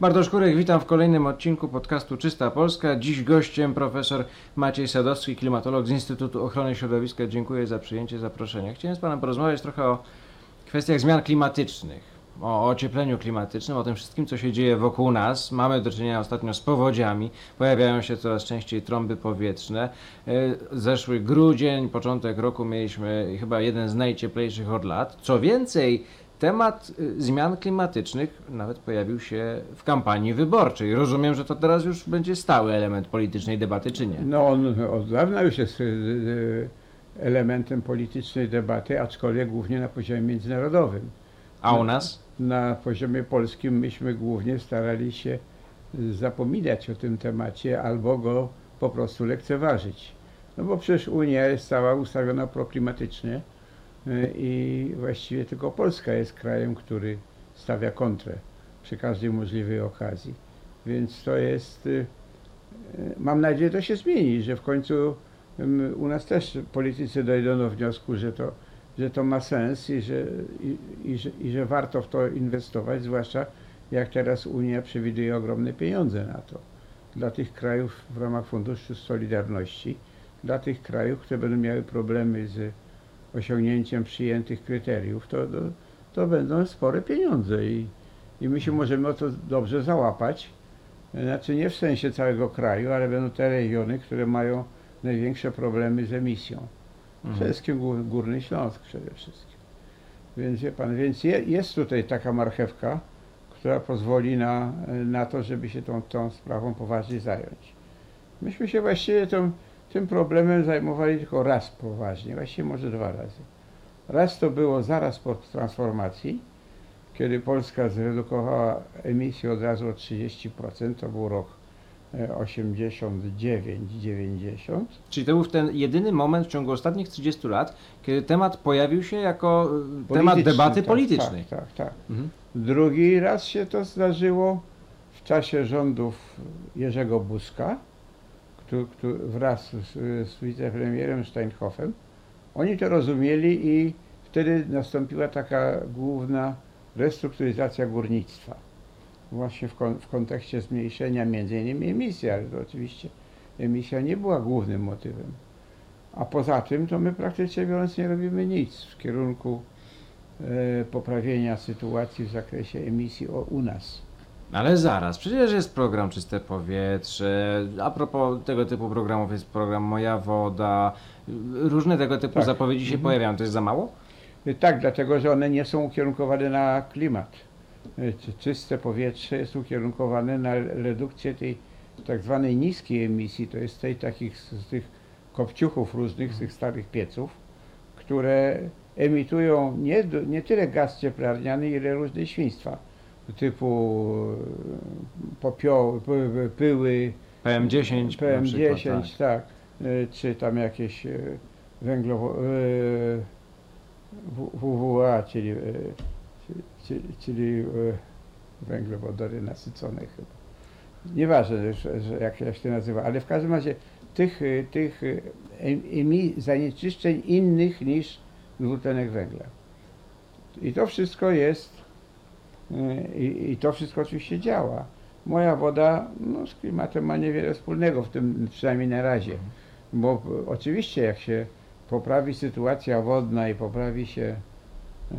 Bartosz Kurek, witam w kolejnym odcinku podcastu Czysta Polska. Dziś gościem profesor Maciej Sadowski, klimatolog z Instytutu Ochrony Środowiska. Dziękuję za przyjęcie zaproszenia. Chciałem z Panem porozmawiać trochę o kwestiach zmian klimatycznych, o ociepleniu klimatycznym, o tym wszystkim, co się dzieje wokół nas. Mamy do czynienia ostatnio z powodziami, pojawiają się coraz częściej trąby powietrzne. E, Zeszły grudzień, początek roku mieliśmy chyba jeden z najcieplejszych od lat. Co więcej, temat y, zmian klimatycznych nawet pojawił się w kampanii wyborczej. Rozumiem, że to teraz już będzie stały element politycznej debaty, czy nie? No on od dawna już jest y, y, elementem politycznej debaty, aczkolwiek głównie na poziomie międzynarodowym. A u nas? Na poziomie polskim myśmy głównie starali się zapominać o tym temacie albo go po prostu lekceważyć. No bo przecież Unia jest cała ustawiona proklimatycznie i właściwie tylko Polska jest krajem, który stawia kontrę przy każdej możliwej okazji. Więc to jest, y, y, mam nadzieję, to się zmieni, że w końcu u nas też politycy dojdą do wniosku, że to, że to ma sens i że, i, i, że, i że warto w to inwestować, zwłaszcza jak teraz Unia przewiduje ogromne pieniądze na to. Dla tych krajów w ramach Funduszu Solidarności, dla tych krajów, które będą miały problemy z osiągnięciem przyjętych kryteriów, to, to, to będą spore pieniądze i, i my się możemy o to dobrze załapać. Znaczy nie w sensie całego kraju, ale będą te regiony, które mają największe problemy z emisją. Przede Mhm. wszystkim Gór- Górny Śląsk przede wszystkim. Więc wie pan, więc je, jest tutaj taka marchewka, która pozwoli na, na to, żeby się tą, tą sprawą poważnie zająć. Myśmy się właściwie tym, tym problemem zajmowali tylko raz poważnie, właściwie może dwa razy. Raz to było zaraz po transformacji, kiedy Polska zredukowała emisję od razu o 30%, to był rok e, 89-90. Czyli to był ten jedyny moment w ciągu ostatnich 30 lat, kiedy temat pojawił się jako temat Polityczny, debaty tak, politycznej. Tak, tak, tak. Mhm. Drugi raz się to zdarzyło w czasie rządów Jerzego Buzka, któ- któ- wraz z, z wicepremierem Steinhoffem. Oni to rozumieli i wtedy nastąpiła taka główna restrukturyzacja górnictwa. Właśnie w, kon- w kontekście zmniejszenia między innymi emisji, ale to oczywiście emisja nie była głównym motywem. A poza tym to my praktycznie biorąc nie robimy nic w kierunku e, poprawienia sytuacji w zakresie emisji o, u nas. Ale zaraz, przecież jest program Czyste Powietrze, a propos tego typu programów jest program Moja Woda, y, różne tego typu Tak. zapowiedzi się Mhm. pojawiają. To jest za mało? E, Tak, dlatego że one nie są ukierunkowane na klimat. Czy- Czyste powietrze jest ukierunkowane na redukcję tej tak zwanej niskiej emisji, to jest tej takich z, z tych kopciuchów różnych, z tych starych pieców, które emitują nie, do- nie tyle gaz cieplarniany, ile różne świństwa typu e, popioły, py- pyły, PM10 na PM10, przykład, tak. Y, Czy tam jakieś y, węglowo... WWA, czyli, czy- czy- czyli węglowodory nasycone chyba. Nieważne, że, że jak, jak się nazywa, ale w każdym razie tych, tych em- emi- zanieczyszczeń innych niż dwutlenek węgla. I to wszystko jest, i, i to wszystko oczywiście działa. Moja woda no, z klimatem ma niewiele wspólnego, w tym przynajmniej na razie. Bo oczywiście jak się poprawi sytuacja wodna i poprawi się e,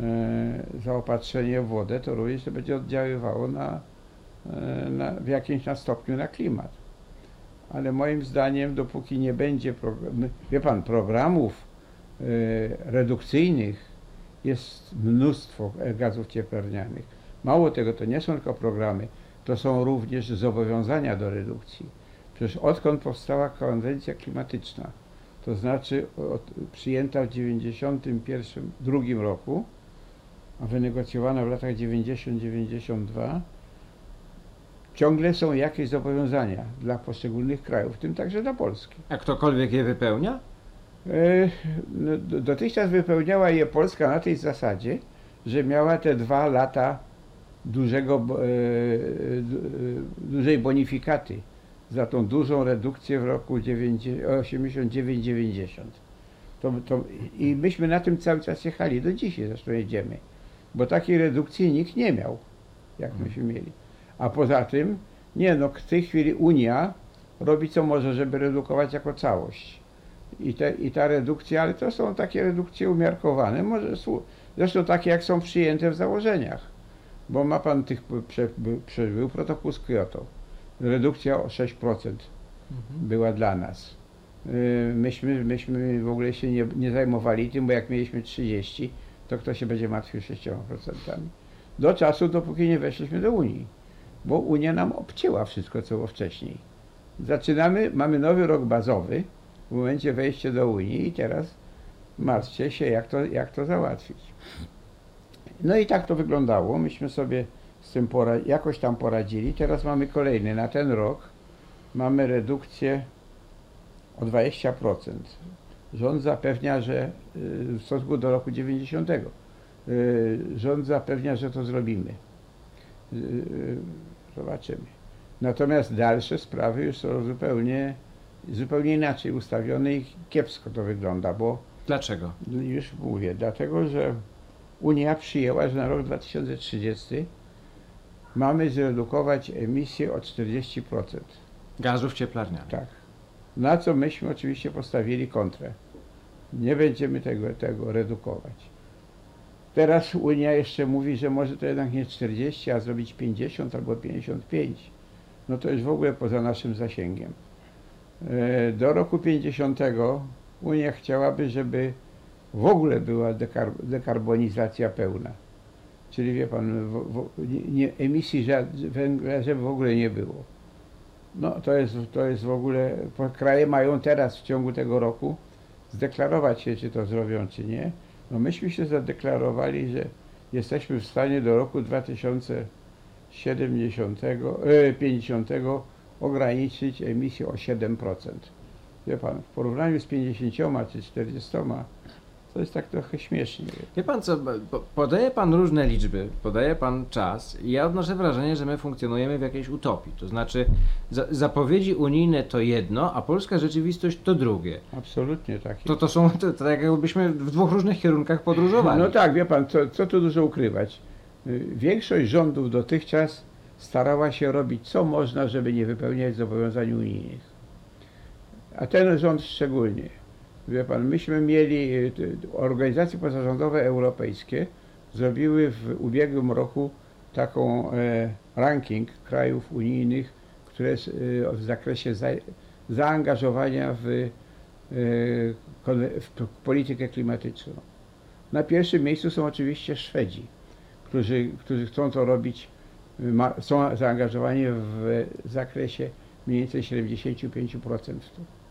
zaopatrzenie w wodę, to również to będzie oddziaływało na, e, na, w jakimś na stopniu na klimat. Ale moim zdaniem, dopóki nie będzie, wie pan, programów e, redukcyjnych jest mnóstwo gazów cieplarnianych. Mało tego, to nie są tylko programy, to są również zobowiązania do redukcji. Przecież odkąd powstała konwencja klimatyczna, to znaczy od, przyjęta w 1991 roku, a wynegocjowana w latach 90-92, ciągle są jakieś zobowiązania dla poszczególnych krajów, w tym także dla Polski. A ktokolwiek je wypełnia? E, no, do- Dotychczas wypełniała je Polska na tej zasadzie, że miała te dwa lata dużego, e, e, dużej bonifikaty za tą dużą redukcję w roku 89-90. To, to, I myśmy na tym cały czas jechali, do dzisiaj zresztą jedziemy, bo takiej redukcji nikt nie miał, jak myśmy mieli. A poza tym, nie no, w tej chwili Unia robi co może, żeby redukować jako całość. I, te, I ta redukcja, ale to są takie redukcje umiarkowane, może zresztą takie jak są przyjęte w założeniach. Bo ma pan tych, prze, by- prze, był protokół z Kyoto. Redukcja o 6% Mhm. była dla nas. Yy, Myśmy, myśmy w ogóle się nie, nie zajmowali tym, bo jak mieliśmy 30, to kto się będzie martwił 6%. Do czasu, dopóki nie weszliśmy do Unii. Bo Unia nam obcięła wszystko, co było wcześniej. Zaczynamy, mamy nowy rok bazowy w momencie wejścia do Unii i teraz martwcie się, jak to, jak to załatwić. No i tak to wyglądało. Myśmy sobie z tym jakoś tam poradzili. Teraz mamy kolejny na ten rok. Mamy redukcję o 20%. Rząd zapewnia, że y, w stosunku do roku 90. y, Rząd zapewnia, że to zrobimy. Y, Zobaczymy. Natomiast dalsze sprawy już są zupełnie, zupełnie inaczej ustawione i kiepsko to wygląda, bo Dlaczego? już mówię, dlatego że Unia przyjęła, że na rok 2030 mamy zredukować emisję o 40%. Gazów cieplarnianych. Tak. Na co myśmy oczywiście postawili kontrę. Nie będziemy tego, tego redukować. Teraz Unia jeszcze mówi, że może to jednak nie 40, a zrobić 50 albo 55. No to już w ogóle poza naszym zasięgiem. E, Do roku 50 Unia chciałaby, żeby w ogóle była dekar dekarbonizacja pełna. Czyli wie pan, w, w, nie, nie, emisji węgla, żeby w ogóle nie było. No to jest, to jest w ogóle, kraje mają teraz w ciągu tego roku zdeklarować się, czy to zrobią, czy nie. No myśmy się zadeklarowali, że jesteśmy w stanie do roku 2070, e, 50 ograniczyć emisję o 7%. Wie pan, w porównaniu z 50 czy 40 to jest tak trochę śmiesznie. Wie pan co, po- podaje pan różne liczby, podaje pan czas i ja odnoszę wrażenie, że my funkcjonujemy w jakiejś utopii. To znaczy za, zapowiedzi unijne to jedno, a polska rzeczywistość to drugie. Absolutnie tak jest. To, to są, to, to tak jakbyśmy w dwóch różnych kierunkach podróżowali. No tak, wie pan, co, co tu dużo ukrywać. Y, Większość rządów dotychczas starała się robić co można, żeby nie wypełniać zobowiązań unijnych. A ten rząd szczególnie. Wie pan, myśmy mieli, y, organizacje pozarządowe europejskie zrobiły w ubiegłym roku taką e, ranking krajów unijnych, które y, w zakresie za, zaangażowania w, konwe- w politykę klimatyczną. Na pierwszym miejscu są oczywiście Szwedzi, którzy, którzy chcą to robić, y, są zaangażowani w zakresie mniej więcej 75% w to.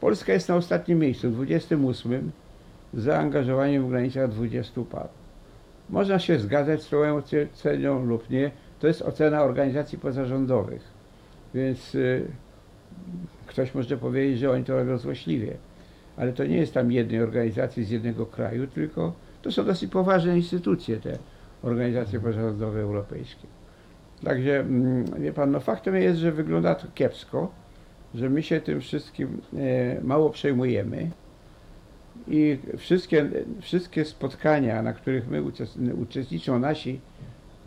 Polska jest na ostatnim miejscu, 28, z zaangażowaniem w granicach 20 paru. Można się zgadzać z tą oceną lub nie, to jest ocena organizacji pozarządowych, więc y, ktoś może powiedzieć, że oni to robią złośliwie ale to nie jest tam jednej organizacji z jednego kraju, tylko to są dosyć poważne instytucje, te organizacje pozarządowe europejskie. Także, mm, wie pan, no faktem jest, że wygląda to kiepsko, że my się tym wszystkim e, mało przejmujemy i wszystkie, wszystkie spotkania, na których my uczest- uczestniczą nasi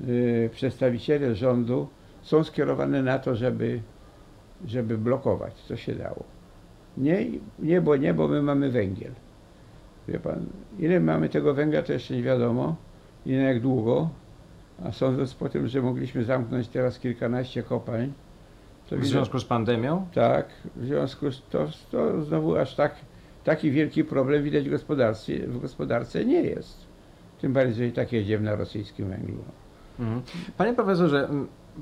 e, przedstawiciele rządu, są skierowane na to, żeby, żeby blokować, co się dało. Nie, nie, bo nie, bo my mamy węgiel. Wie pan, ile mamy tego węgla, to jeszcze nie wiadomo, i jak długo, a sądząc po tym, że mogliśmy zamknąć teraz kilkanaście kopalń, to w związku z pandemią? tak, w związku z to, to znowu aż tak, taki wielki problem widać w gospodarce, w gospodarce nie jest. Tym bardziej, tak jedziemy na rosyjskim węglu. Mhm. Panie profesorze,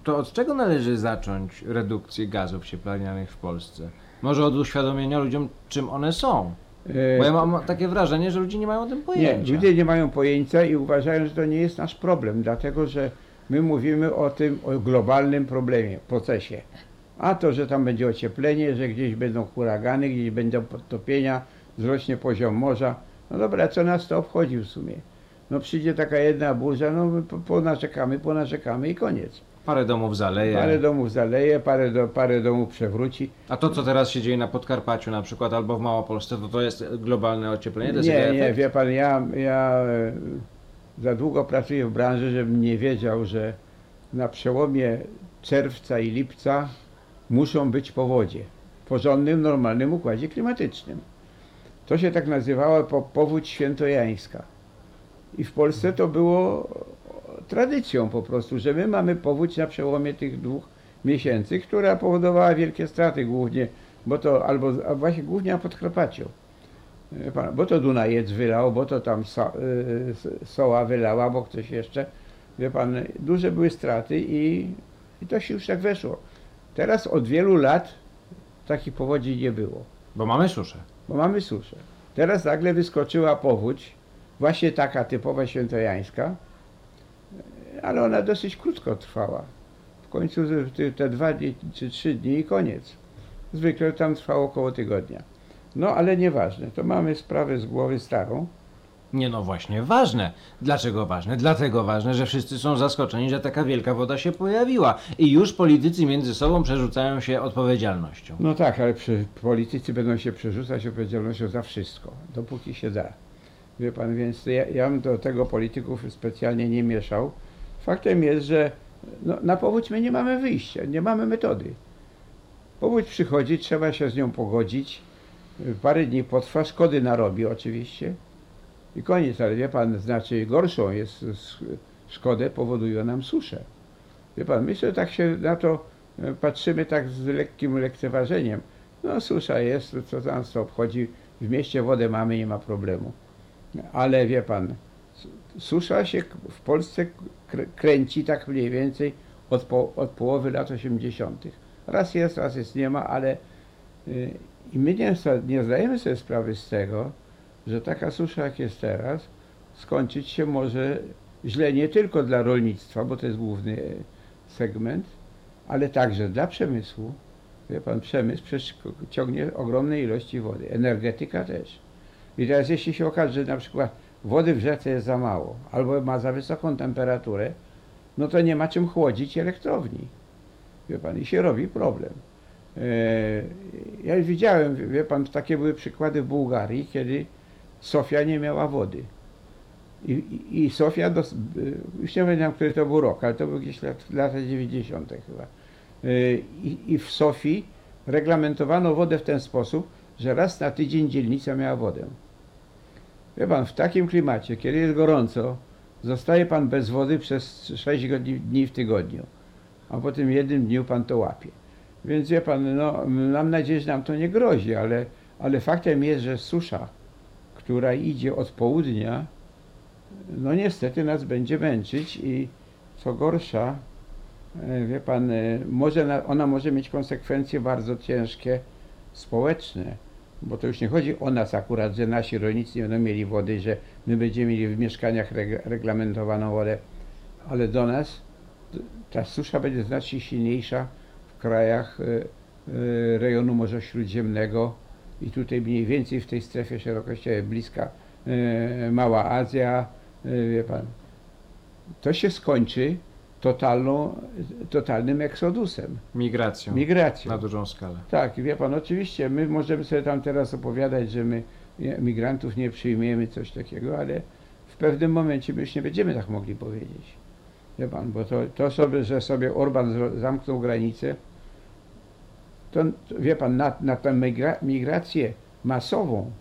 to od czego należy zacząć redukcję gazów cieplarnianych w Polsce? Może od uświadomienia ludziom, czym one są? E, Bo ja mam takie wrażenie, że ludzie nie mają o tym Nie, pojęcia. ludzie nie mają pojęcia i uważają, że to nie jest nasz problem, dlatego że my mówimy o tym, o globalnym problemie, procesie. A to, że tam będzie ocieplenie, że gdzieś będą huragany, gdzieś będą podtopienia, wzrośnie poziom morza. No dobra, co nas to obchodzi w sumie? No przyjdzie taka jedna burza, no my po- ponarzekamy, ponarzekamy i koniec. Parę domów zaleje. Parę domów zaleje, parę, do, parę domów przewróci. A to, co teraz się dzieje na Podkarpaciu na przykład, albo w Małopolsce, to to jest globalne ocieplenie? To Nie, nie, efekt? wie pan, ja, ja e, za długo pracuję w branży, żebym nie wiedział, że na przełomie czerwca i lipca muszą być powodzie w porządnym, normalnym układzie klimatycznym. To się tak nazywało po, powódź świętojańska. I w Polsce to było tradycją po prostu, że my mamy powódź na przełomie tych dwóch miesięcy, która powodowała wielkie straty głównie, bo to albo właśnie głównie na Podkarpaciu. Pan, Bo to Dunajec wylał, bo to tam so, s- Soła wylała, bo ktoś jeszcze. Wie pan, duże były straty i, i to się już tak weszło. Teraz od wielu lat takich powodzi nie było, Bo mamy suszę. bo mamy suszę. Teraz nagle wyskoczyła powódź, właśnie taka typowa świętojańska, ale ona dosyć krótko trwała. W końcu te- te dwa dni czy trzy dni i koniec. Zwykle tam trwało około tygodnia. No ale nieważne, to mamy sprawę z głowy starą. Nie no właśnie, ważne. Dlaczego ważne? Dlatego ważne, że wszyscy są zaskoczeni, że taka wielka woda się pojawiła. I już politycy między sobą przerzucają się odpowiedzialnością. No tak, ale przy, politycy będą się przerzucać odpowiedzialnością za wszystko, dopóki się da. Wie pan, więc ja, ja bym do tego polityków specjalnie nie mieszał. Faktem jest, że no, na powódź my nie mamy wyjścia, nie mamy metody. Powódź przychodzi, trzeba się z nią pogodzić. Parę dni potrwa, szkody narobi oczywiście. I koniec, ale wie pan, znaczy gorszą jest szkodę powoduje nam suszę. Wie pan, my sobie tak się na to e, patrzymy tak z lekkim lekceważeniem. No susza jest, co tam to obchodzi, w mieście wodę mamy, nie ma problemu. Ale wie pan, susza się w Polsce krę- kręci tak mniej więcej od, po, od połowy lat 80. Raz jest, raz jest nie ma, ale y, i my nie, nie zdajemy sobie sprawy z tego, że taka susza jak jest teraz, skończyć się może źle nie tylko dla rolnictwa, bo to jest główny segment, ale także dla przemysłu. Wie pan, przemysł ciągnie ogromne ilości wody, energetyka też. I teraz jeśli się okaże, że na przykład wody w rzece jest za mało, albo ma za wysoką temperaturę, no to nie ma czym chłodzić elektrowni. Wie pan, i się robi problem. E, Ja już widziałem, wie pan, takie były przykłady w Bułgarii, kiedy Sofia nie miała wody. I, i, Sofia, dos, y, już nie pamiętam, który to był rok, ale to był gdzieś lat, lata 90. chyba. Y, I, I w Sofii reglamentowano wodę w ten sposób, że raz na tydzień dzielnica miała wodę. Wie pan, w takim klimacie, kiedy jest gorąco, zostaje pan bez wody przez 6 godzin- dni w tygodniu, a po tym jednym dniu pan to łapie. Więc wie pan, no, mam nadzieję, że nam to nie grozi, ale, ale faktem jest, że susza, która idzie od południa, no niestety nas będzie męczyć i co gorsza, e, wie pan, e, może na, ona może mieć konsekwencje bardzo ciężkie społeczne, bo to już nie chodzi o nas akurat, że nasi rolnicy nie będą mieli wody, że my będziemy mieli w mieszkaniach reg, reglamentowaną wodę, ale do nas ta susza będzie znacznie silniejsza w krajach e, rejonu Morza Śródziemnego i tutaj mniej więcej w tej strefie szerokościowej bliska e, Mała Azja, e, wie pan. To się skończy totalną, totalnym eksodusem, Migracją. migracją. Na dużą skalę. Tak, wie pan, oczywiście my możemy sobie tam teraz opowiadać, że my migrantów nie przyjmiemy, coś takiego, ale w pewnym momencie my już nie będziemy tak mogli powiedzieć. Wie pan, bo to, to sobie, że sobie Orban zamknął granicę, to, wie pan, na, na tę migra, migrację masową,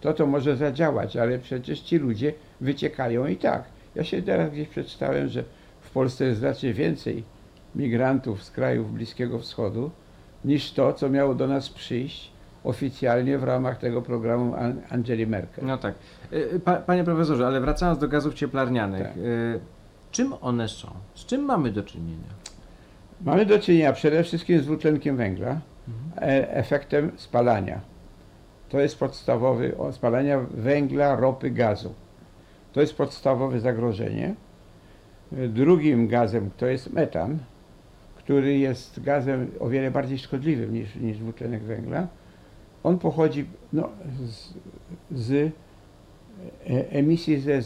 to to może zadziałać, ale przecież ci ludzie wyciekają i tak. Ja się teraz gdzieś przeczytałem, że w Polsce jest znacznie więcej migrantów z krajów Bliskiego Wschodu, niż to, co miało do nas przyjść oficjalnie w ramach tego programu An- Angeli Merkel. No tak. Y, Pa, panie profesorze, ale wracając do gazów cieplarnianych. Tak. y, Czym one są? Z czym mamy do czynienia? Mamy do czynienia przede wszystkim z dwutlenkiem węgla, e- efektem spalania. To jest podstawowy, spalania węgla, ropy, gazu. To jest podstawowe zagrożenie. Drugim gazem to jest metan, który jest gazem o wiele bardziej szkodliwym niż, niż dwutlenek węgla. On pochodzi no, z, z e, emisji e,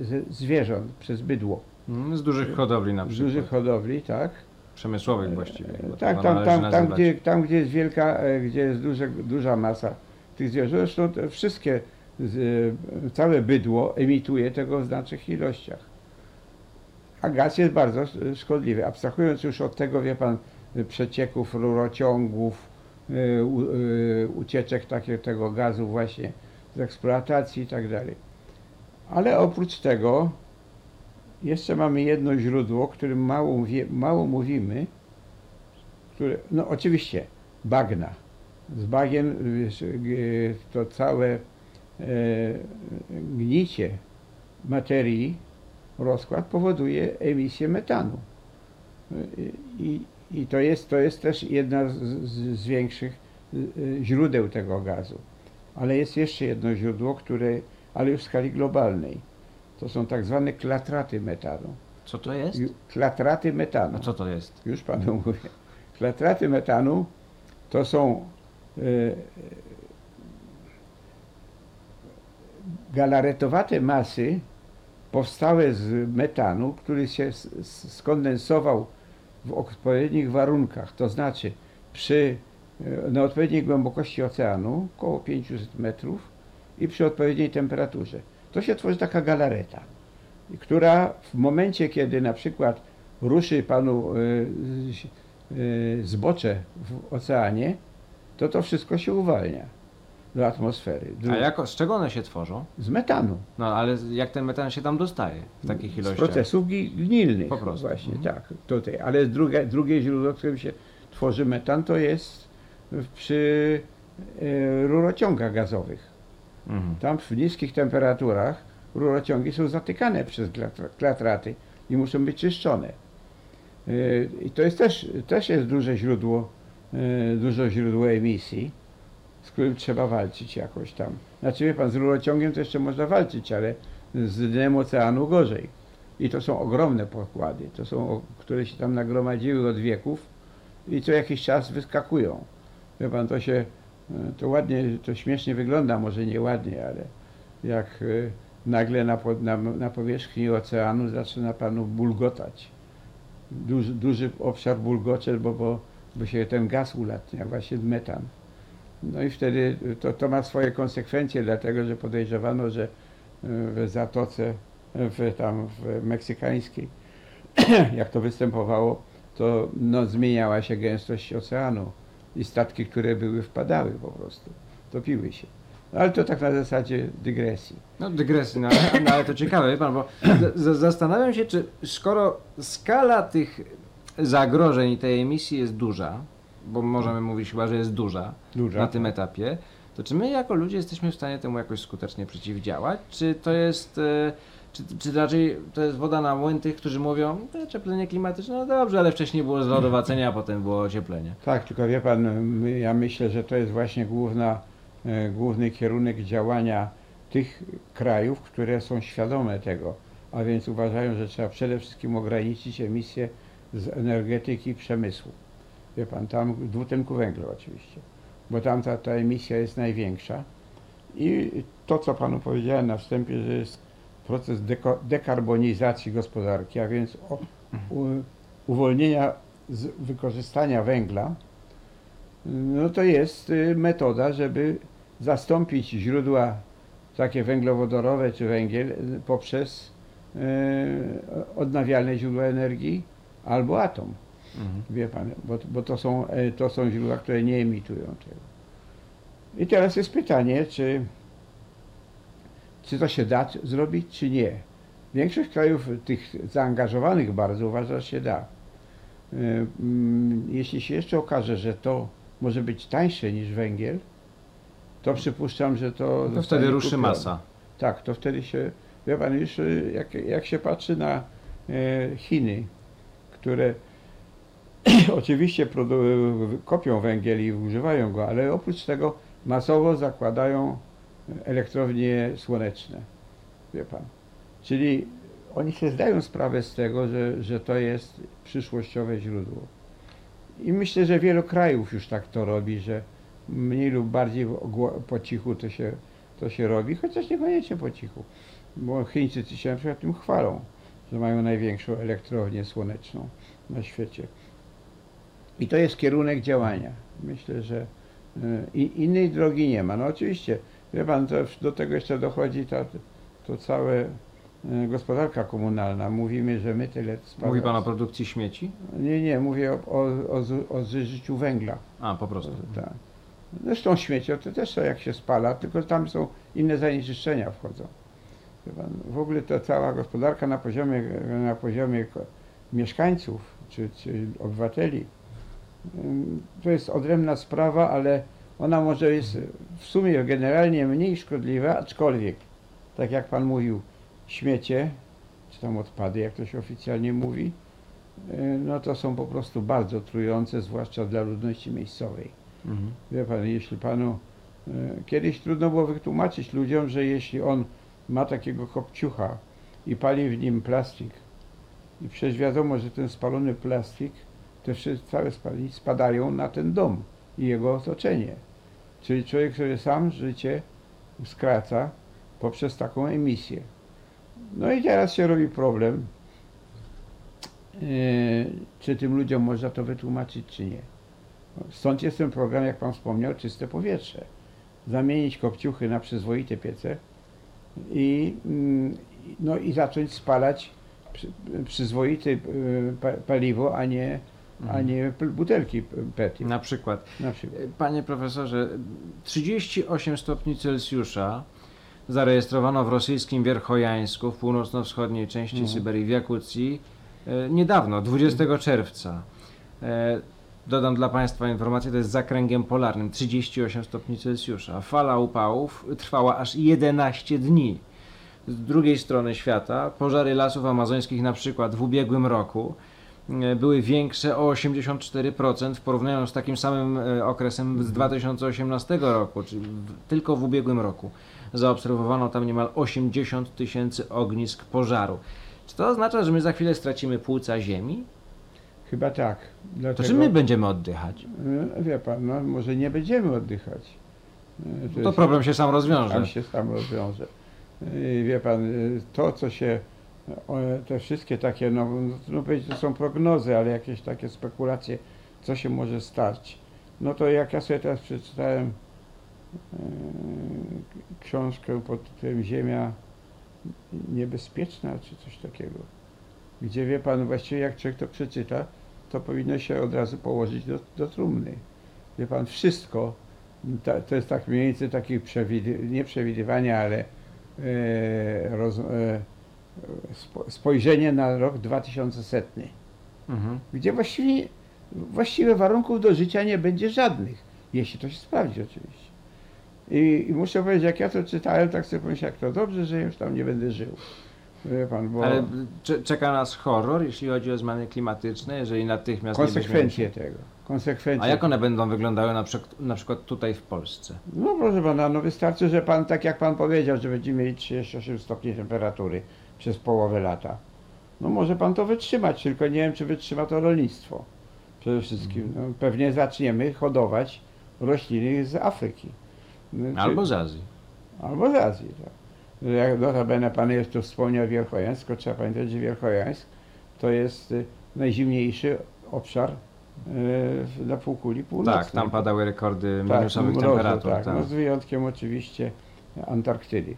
ze zwierząt przez bydło. Mm, Z dużych hodowli na Z przykład. dużych hodowli, tak. Przemysłowych właściwie. Tak, tam, tam, tam, gdzie, tam gdzie jest wielka, e, gdzie jest duże, duża masa tych zwierząt, zresztą wszystkie, z, e, całe bydło emituje tego w znacznych ilościach. a gaz jest bardzo y, szkodliwy. Abstrahując już od tego, wie pan, przecieków rurociągów, ucieczek takiego tego gazu właśnie z eksploatacji i tak dalej. Ale oprócz tego jeszcze mamy jedno źródło, o którym mało, mało mówimy, które, no oczywiście bagna. Z g- to całe e, gnicie materii, rozkład powoduje emisję metanu. I, i to, jest, to jest też jedna z, z, większych y, źródeł tego gazu. Ale jest jeszcze jedno źródło, które, ale już w skali globalnej. To są tak zwane klatraty metanu. Co to jest? Ju- Klatraty metanu. A co to jest? Już panu mówię. Klatraty metanu to są e, galaretowate masy powstałe z metanu, który się s- s- skondensował w odpowiednich warunkach, to znaczy przy, e, na odpowiedniej głębokości oceanu, około 500 metrów i przy odpowiedniej temperaturze. To się tworzy taka galareta, która w momencie, kiedy na przykład ruszy panu y, y, zbocze w oceanie, to to wszystko się uwalnia do atmosfery. A jako, z czego one się tworzą? Z metanu. No ale jak ten metan się tam dostaje w takich Z ilościach? procesów gi- gnilnych. Po prostu. Właśnie, Mhm. tak. Tutaj. Ale drugie, drugie źródło, w którym się tworzy metan, to jest przy e, rurociągach gazowych. Mhm. Tam w niskich temperaturach rurociągi są zatykane przez klatra- klatraty i muszą być czyszczone. Yy, I to jest też, też jest duże źródło, yy, duże źródło emisji, z którym trzeba walczyć jakoś tam. Znaczy wie pan, z rurociągiem to jeszcze można walczyć, ale z dnem oceanu gorzej. I to są ogromne pokłady, to są, które się tam nagromadziły od wieków i co jakiś czas wyskakują. Wie pan, to się, to ładnie, to śmiesznie wygląda, może nie ładnie, ale jak e, nagle na, na, na powierzchni oceanu zaczyna panu bulgotać. Duży, duży obszar bulgocze, bo, bo, bo się ten gaz ulatnia, właśnie metan. No i wtedy to, to ma swoje konsekwencje, dlatego że podejrzewano, że e, w zatoce, w, tam w meksykańskiej, jak to występowało, to no, zmieniała się gęstość oceanu i statki, które były, wpadały po prostu, topiły się. No, ale to tak na zasadzie dygresji. No dygresji, no, ale- no ale to ciekawe, wie pan, bo zastanawiam się, czy skoro skala tych zagrożeń i tej emisji jest duża, bo możemy mówić chyba, że jest duża Duża. na tym etapie, to czy my jako ludzie jesteśmy w stanie temu jakoś skutecznie przeciwdziałać? Czy to jest, e, czy, czy raczej to jest woda na młyn tych, którzy mówią, no, ocieplenie klimatyczne, no dobrze, ale wcześniej było zlodowacenie, a potem było ocieplenie. Tak, tylko wie pan, ja myślę, że to jest właśnie główna, e, główny kierunek działania tych krajów, które są świadome tego, a więc uważają, że trzeba przede wszystkim ograniczyć emisję z energetyki i przemysłu. Wie pan, tam dwutlenku węgla oczywiście, bo tam ta, ta emisja jest największa. I to, co panu powiedziałem na wstępie, że jest proces deko, dekarbonizacji gospodarki, a więc o, u, uwolnienia z wykorzystania węgla, no to jest y, metoda, żeby zastąpić źródła takie węglowodorowe czy węgiel y, poprzez y, odnawialne źródła energii albo atom. Mhm. Wie pan, bo, bo to, są, e, to są źródła, które nie emitują tego. I teraz jest pytanie, czy, czy to się da zrobić, czy nie. Większość krajów tych zaangażowanych bardzo uważa, że się da. E, mm, Jeśli się jeszcze okaże, że to może być tańsze niż węgiel, to przypuszczam, że to. To zostanie wtedy ruszy kupione. masa. Tak, to wtedy się, wie pan, już y, jak, jak się patrzy na e, Chiny, które oczywiście kopią węgiel i używają go, ale oprócz tego masowo zakładają elektrownie słoneczne, wie pan. Czyli oni sobie zdają sprawę z tego, że, że to jest przyszłościowe źródło. I myślę, że wielu krajów już tak to robi, że mniej lub bardziej po cichu to się to się robi, chociaż niekoniecznie po cichu. Bo Chińczycy się na przykład tym chwalą, że mają największą elektrownię słoneczną na świecie. I to jest kierunek działania. Myślę, że i, innej drogi nie ma. No oczywiście, wie pan, do tego jeszcze dochodzi ta, to całe e, gospodarka komunalna. Mówimy, że my tyle spada. Mówi pan o produkcji śmieci? Nie, nie, mówię o, o, o, o zużyciu węgla. A, po prostu. Tak. Zresztą śmieci to też jak się spala, tylko tam są inne zanieczyszczenia wchodzą. W ogóle ta cała gospodarka na poziomie, na poziomie mieszkańców czy, czy obywateli to jest odrębna sprawa, ale ona może jest w sumie generalnie mniej szkodliwa, aczkolwiek, tak jak pan mówił, śmiecie, czy tam odpady, jak to się oficjalnie mówi, y, no to są po prostu bardzo trujące, zwłaszcza dla ludności miejscowej. Mhm. Wie pan, jeśli panu e, kiedyś trudno było wytłumaczyć ludziom, że jeśli on ma takiego kopciucha i pali w nim plastik i przecież wiadomo, że ten spalony plastik, te wszystkie całe spaliny spadają na ten dom i jego otoczenie. Czyli człowiek sobie sam życie skraca poprzez taką emisję. No i teraz się robi problem, e, czy tym ludziom można to wytłumaczyć, czy nie. Stąd jest ten program, jak Pan wspomniał, czyste powietrze. Zamienić kopciuchy na przyzwoite piece i, mm, no i zacząć spalać przy, przyzwoite y, pa- paliwo, a nie, a Mhm. nie butelki PET Na przykład. na przykład. Panie profesorze, 38 stopni Celsjusza zarejestrowano w rosyjskim Wierchojańsku w północno-wschodniej części Mhm. Syberii w Jakucji e, niedawno, 20 czerwca. E, Dodam dla Państwa informację, to jest zakręgiem polarnym 38 stopni Celsjusza. Fala upałów trwała aż 11 dni. Z drugiej strony świata pożary lasów amazońskich na przykład w ubiegłym roku były większe o 84% w porównaniu z takim samym e, okresem z 2018 roku, czyli tylko w ubiegłym roku. Zaobserwowano tam niemal 80 tysięcy ognisk pożaru. Czy to oznacza, że my za chwilę stracimy płuca ziemi? Chyba tak. To Dlatego, czym my będziemy oddychać? E, Wie Pan, no może nie będziemy oddychać. E, To jest- problem się sam rozwiąże. Tam się sam rozwiąże. Wie pan, to co się, te wszystkie takie, no, no trudno powiedzieć, to są prognozy, ale jakieś takie spekulacje, co się może stać. No to jak ja sobie teraz przeczytałem e, książkę pod tytułem Ziemia niebezpieczna, czy coś takiego, gdzie wie pan, właściwie jak człowiek to przeczyta, to powinno się od razu położyć do, do trumny. Wie pan, wszystko, ta, to jest tak mniej więcej takie przewidy, nie przewidywania, ale e, roz, e, spojrzenie na rok 2100, Mhm. gdzie właściwie, właściwie warunków do życia nie będzie żadnych, jeśli to się sprawdzi oczywiście. I, I muszę powiedzieć, jak ja to czytałem, tak sobie pomyślałem, jak to dobrze, że już tam nie będę żył. Pan, bo Ale cze- czeka nas horror, jeśli chodzi o zmiany klimatyczne, jeżeli natychmiast nie konsekwencje weźmiemy tego. Konsekwencje A jak one będą wyglądały na, przek- na przykład tutaj w Polsce? No proszę pana, no wystarczy, że pan, tak jak pan powiedział, że będziemy mieli 38 stopni temperatury przez połowę lata. No może pan to wytrzymać, tylko nie wiem, czy wytrzyma to rolnictwo. Przede wszystkim. No, pewnie zaczniemy hodować rośliny z Afryki. No, czy- Albo z Azji. Albo z Azji, tak. Jak notabene pan jeszcze wspomniał Wierchojańsk, to trzeba pamiętać, że Wierchojańsk to jest y, najzimniejszy obszar y, na półkuli północnej. Tak, tam padały rekordy Tak, minusowych mrozu, temperatur. Tak, tak. no z wyjątkiem oczywiście Antarktydy.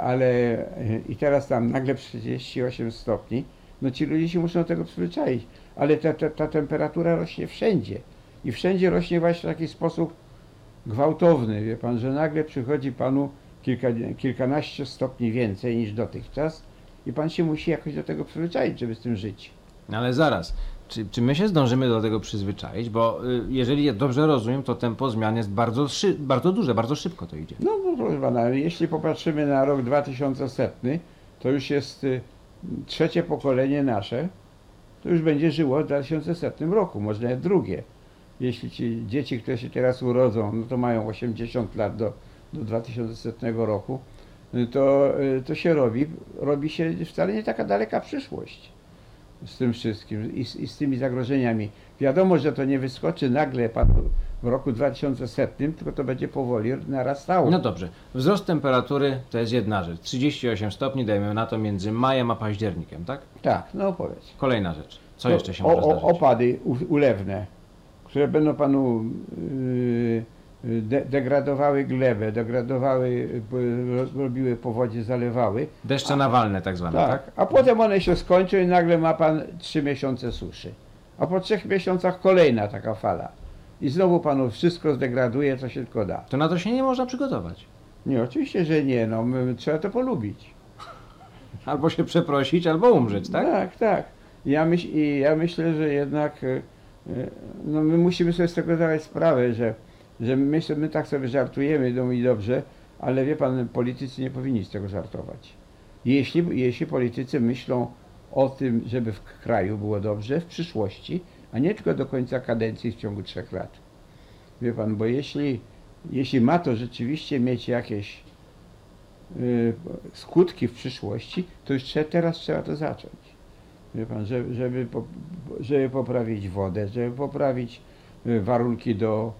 Ale e, i teraz tam nagle 38 stopni, no ci ludzie się muszą do tego przyzwyczaić. Ale ta, ta, ta temperatura rośnie wszędzie. I wszędzie rośnie właśnie w taki sposób gwałtowny, wie pan, że nagle przychodzi panu kilka, kilkanaście stopni więcej niż dotychczas i pan się musi jakoś do tego przyzwyczaić, żeby z tym żyć. No Ale zaraz, czy, czy my się zdążymy do tego przyzwyczaić? Bo y, jeżeli ja dobrze rozumiem, to tempo zmian jest bardzo, szy- bardzo duże, bardzo szybko to idzie. No, no proszę pana, jeśli popatrzymy na rok 2100, to już jest y, trzecie pokolenie nasze, to już będzie żyło w 2100 roku, może nawet drugie. Jeśli ci dzieci, które się teraz urodzą, no to mają 80 lat do, do 2100 roku, y, to, to się robi, robi się wcale nie taka daleka przyszłość z tym wszystkim i z, i z tymi zagrożeniami. Wiadomo, że to nie wyskoczy nagle panu w roku 2100, tylko to będzie powoli narastało. No dobrze, wzrost temperatury to jest jedna rzecz. 38 stopni dajemy na to między majem a październikiem, tak? Tak, no powiedz. Kolejna rzecz. Co To jeszcze się o, może zdarzyć? Opady ulewne, które będą panu yy, de, degradowały glebę, degradowały, ro- robiły powodzie, zalewały. Deszcze nawalne tak zwane, tak? Tak, a potem one się skończą i nagle ma pan trzy miesiące suszy. A po trzech miesiącach kolejna taka fala. I znowu panu wszystko zdegraduje, co się tylko da. To na to się nie można przygotować. Nie, oczywiście, że nie, no my, trzeba to polubić. Albo się przeprosić, albo umrzeć, tak? Tak, tak. Ja, myśl, i ja myślę, że jednak y, y, no my musimy sobie z tego zdawać sprawę, że, że my, my tak sobie żartujemy, no i dobrze, ale wie pan, politycy nie powinni z tego żartować. Jeśli, jeśli politycy myślą o tym, żeby w kraju było dobrze w przyszłości, a nie tylko do końca kadencji w ciągu trzech lat. Wie pan, bo jeśli, jeśli ma to rzeczywiście mieć jakieś y, skutki w przyszłości, to już trzeba, teraz trzeba to zacząć. Wie pan, żeby, żeby, po- żeby poprawić wodę, żeby poprawić y, warunki do,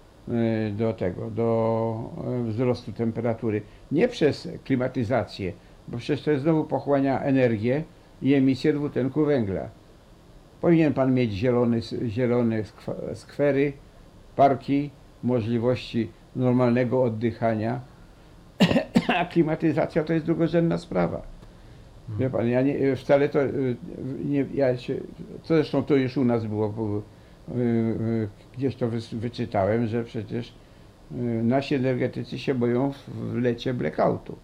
do tego, do y, wzrostu temperatury. Nie przez klimatyzację, bo przecież to znowu pochłania energię i emisję dwutlenku węgla. Powinien pan mieć zielony, zielone skwery, parki, możliwości normalnego oddychania, a klimatyzacja to jest drugorzędna sprawa. Wie pan, ja nie, wcale to y, nie, ja się, to zresztą to już u nas było, y, y, gdzieś to wyczytałem, że przecież y, nasi energetycy się boją w, lecie blackoutu.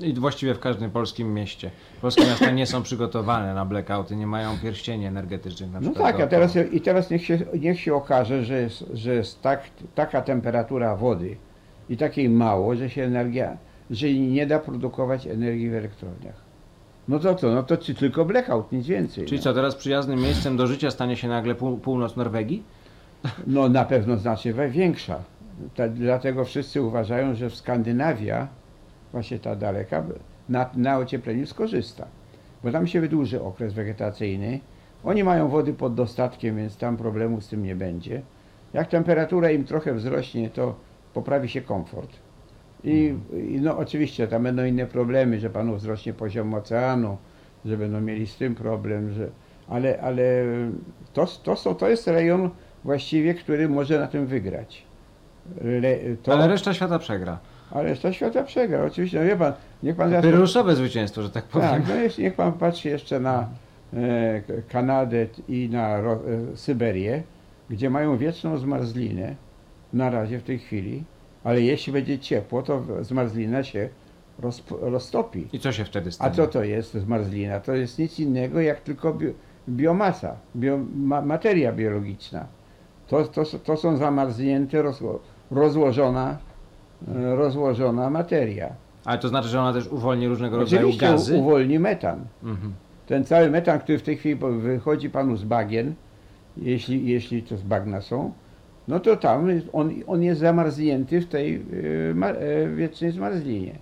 I właściwie w każdym polskim mieście. Polskie miasta nie są przygotowane na blackouty, nie mają pierścieni energetycznych na No przykład. tak, a teraz, i teraz niech się, niech się okaże, że jest, że jest tak, taka temperatura wody i takiej mało, że się energia, że nie da produkować energii w elektrowniach. No to co, no to czy tylko blackout, nic więcej. Czyli no. co, teraz przyjaznym miejscem do życia stanie się nagle pół, północ Norwegii? No na pewno znacznie większa. Ta, dlatego wszyscy uważają, że w Skandynawia, właśnie ta daleka, na, na ociepleniu skorzysta. Bo tam się wydłuży okres wegetacyjny. Oni mają wody pod dostatkiem, więc tam problemu z tym nie będzie. Jak temperatura im trochę wzrośnie, to poprawi się komfort. I, i no oczywiście tam będą inne problemy, że panu wzrośnie poziom oceanu, że będą mieli z tym problem, że, ale, ale to, to, są, to jest rejon właściwie, który może na tym wygrać. Le, to, Ale reszta świata przegra. a reszta świata przegra, oczywiście. No wie pan, niech pan zaraz... Pyrusowe zwycięstwo, że tak powiem. Tak, no jest, niech pan patrzy jeszcze na e, Kanadę i na e, Syberię, gdzie mają wieczną zmarzlinę, na razie w tej chwili, ale jeśli będzie ciepło, to zmarzlina się rozp, roztopi. I co się wtedy A stanie? co to jest zmarzlina? To jest nic innego jak tylko bio, biomasa, bio, ma, materia biologiczna. To, to, to są zamarznięte, rozło, rozłożona, e, rozłożona materia. Ale to znaczy, że ona też uwolni różnego rodzaju Oczywiście gazy? uwolni metan. Mhm. Ten cały metan, który w tej chwili wychodzi panu z bagien, jeśli, jeśli to z bagna są, no to tam on, on jest zamarznięty w tej y, y, wiecznej zmarzlinie.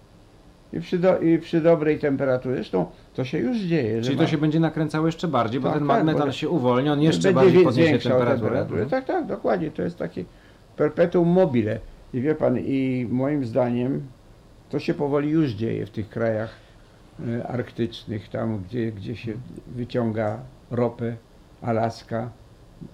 I przy, do, I przy dobrej temperaturze, zresztą to się już dzieje. Czyli ma- to się będzie nakręcało jeszcze bardziej, bo Tak, ten tak, bo- się uwolni, on jeszcze bardziej podniesie zwiększał temperaturę. Mhm. Tak, tak, dokładnie. To jest takie perpetuum mobile. I wie pan, i moim zdaniem to się powoli już dzieje w tych krajach e, arktycznych, tam gdzie, gdzie się wyciąga ropę, Alaska,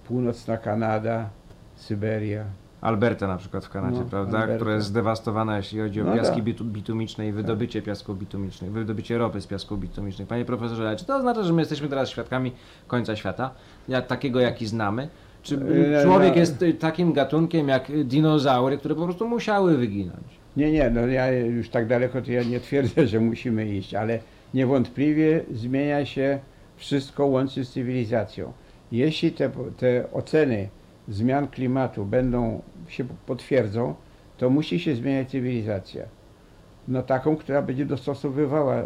północna Kanada, Syberia. Alberta na przykład w Kanadzie, No, prawda? Alberta. Która jest zdewastowana, jeśli chodzi o No piaski tak. bitu, bitumiczne i wydobycie piasków bitumicznych, wydobycie ropy z piasków bitumicznych. Panie profesorze, czy to oznacza, że my jesteśmy teraz świadkami końca świata, jak, takiego jaki znamy? Czy E, człowiek jest y, takim gatunkiem jak dinozaury, które po prostu musiały wyginąć? Nie, nie, no ja już tak daleko to ja nie twierdzę, że musimy iść, ale niewątpliwie zmienia się wszystko łącznie z cywilizacją. Jeśli te, te oceny zmian klimatu będą się potwierdzą, to musi się zmieniać cywilizacja. No taką, która będzie dostosowywała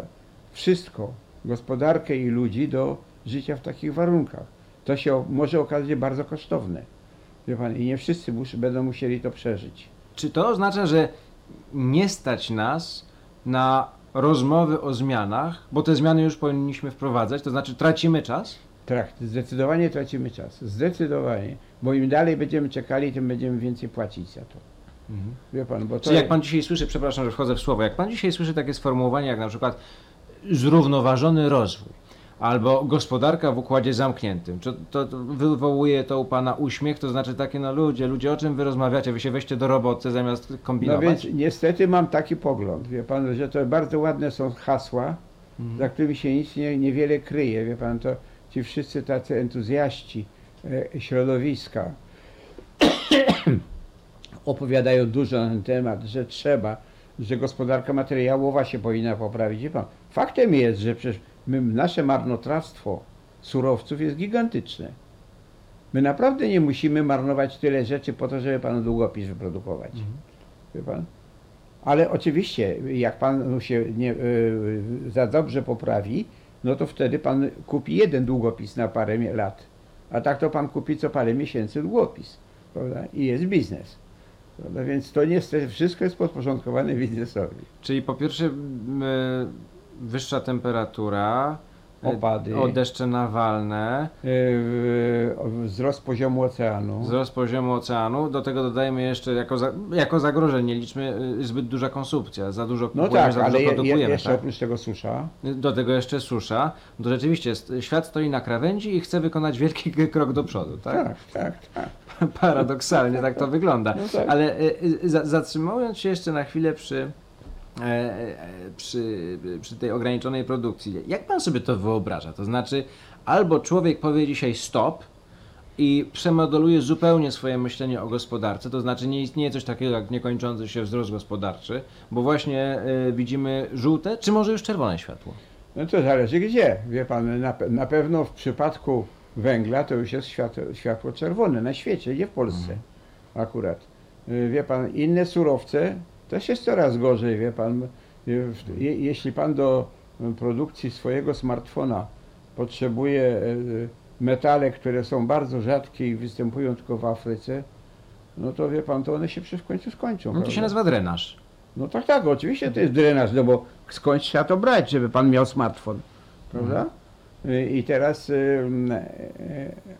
wszystko, gospodarkę i ludzi do życia w takich warunkach. To się może okazać bardzo kosztowne. Wie pan, i nie wszyscy mus, będą musieli to przeżyć. Czy to oznacza, że nie stać nas na rozmowy o zmianach, bo te zmiany już powinniśmy wprowadzać, to znaczy tracimy czas? Tak, zdecydowanie tracimy czas. Zdecydowanie. Bo im dalej będziemy czekali, tym będziemy więcej płacić za to. Wie pan, bo to. Czy jak pan dzisiaj słyszy, przepraszam, że wchodzę w słowo, jak pan dzisiaj słyszy takie sformułowanie jak na przykład zrównoważony rozwój, Albo gospodarka w układzie zamkniętym. To, to wywołuje to u pana uśmiech? To znaczy takie, no ludzie, ludzie, o czym wy rozmawiacie? Wy się weźcie do roboty zamiast No kombinować? więc niestety mam taki pogląd, wie pan, że to bardzo ładne są hasła, Mhm. za którymi się nic nie, niewiele kryje, wie pan, to ci wszyscy tacy entuzjaści środowiska opowiadają dużo na ten temat, że trzeba, że gospodarka materiałowa się powinna poprawić. Pan, faktem jest, że przecież my, nasze marnotrawstwo surowców jest gigantyczne. My naprawdę nie musimy marnować tyle rzeczy po to, żeby panu długopis wyprodukować. Mhm. Pan? Ale oczywiście, jak pan się nie, y, za dobrze poprawi, no to wtedy pan kupi jeden długopis na parę lat. A tak to pan kupi co parę miesięcy długopis. Prawda? I jest biznes. Prawda? Więc to niestety wszystko jest podporządkowane biznesowi. Czyli po pierwsze e, wyższa temperatura, Opady. o deszcze nawalne, Y, y, wzrost poziomu oceanu. wzrost poziomu oceanu, do tego dodajemy jeszcze jako, za, jako zagrożenie, liczmy y, zbyt duża konsumpcja, za dużo No kupujemy, tak, za ale dużo je, je, produkujemy. jeszcze tak? oprócz tego susza. Do tego jeszcze susza. To rzeczywiście świat stoi na krawędzi i chce wykonać wielki krok do przodu, tak? Tak, tak, tak. Paradoksalnie tak to wygląda. No tak. Ale za, zatrzymując się jeszcze na chwilę przy, przy, przy tej ograniczonej produkcji, jak pan sobie to wyobraża? To znaczy, albo człowiek powie dzisiaj stop i przemodeluje zupełnie swoje myślenie o gospodarce, to znaczy nie istnieje coś takiego jak niekończący się wzrost gospodarczy, bo właśnie e, widzimy żółte, czy może już czerwone światło? No to zależy gdzie. Wie pan, na, na pewno w przypadku węgla to już jest światło, światło czerwone na świecie, nie w Polsce akurat. Y, Wie pan, inne surowce też jest coraz gorzej, wie pan. Je, jeśli pan do produkcji swojego smartfona potrzebuje y, metale, które są bardzo rzadkie i występują tylko w Afryce, no to wie pan, to one się w końcu skończą. No to się prawda? nazywa drenaż. No tak, tak, oczywiście to jest drenaż, no bo skąd trzeba to brać, żeby pan miał smartfon, prawda? Y, I teraz, e,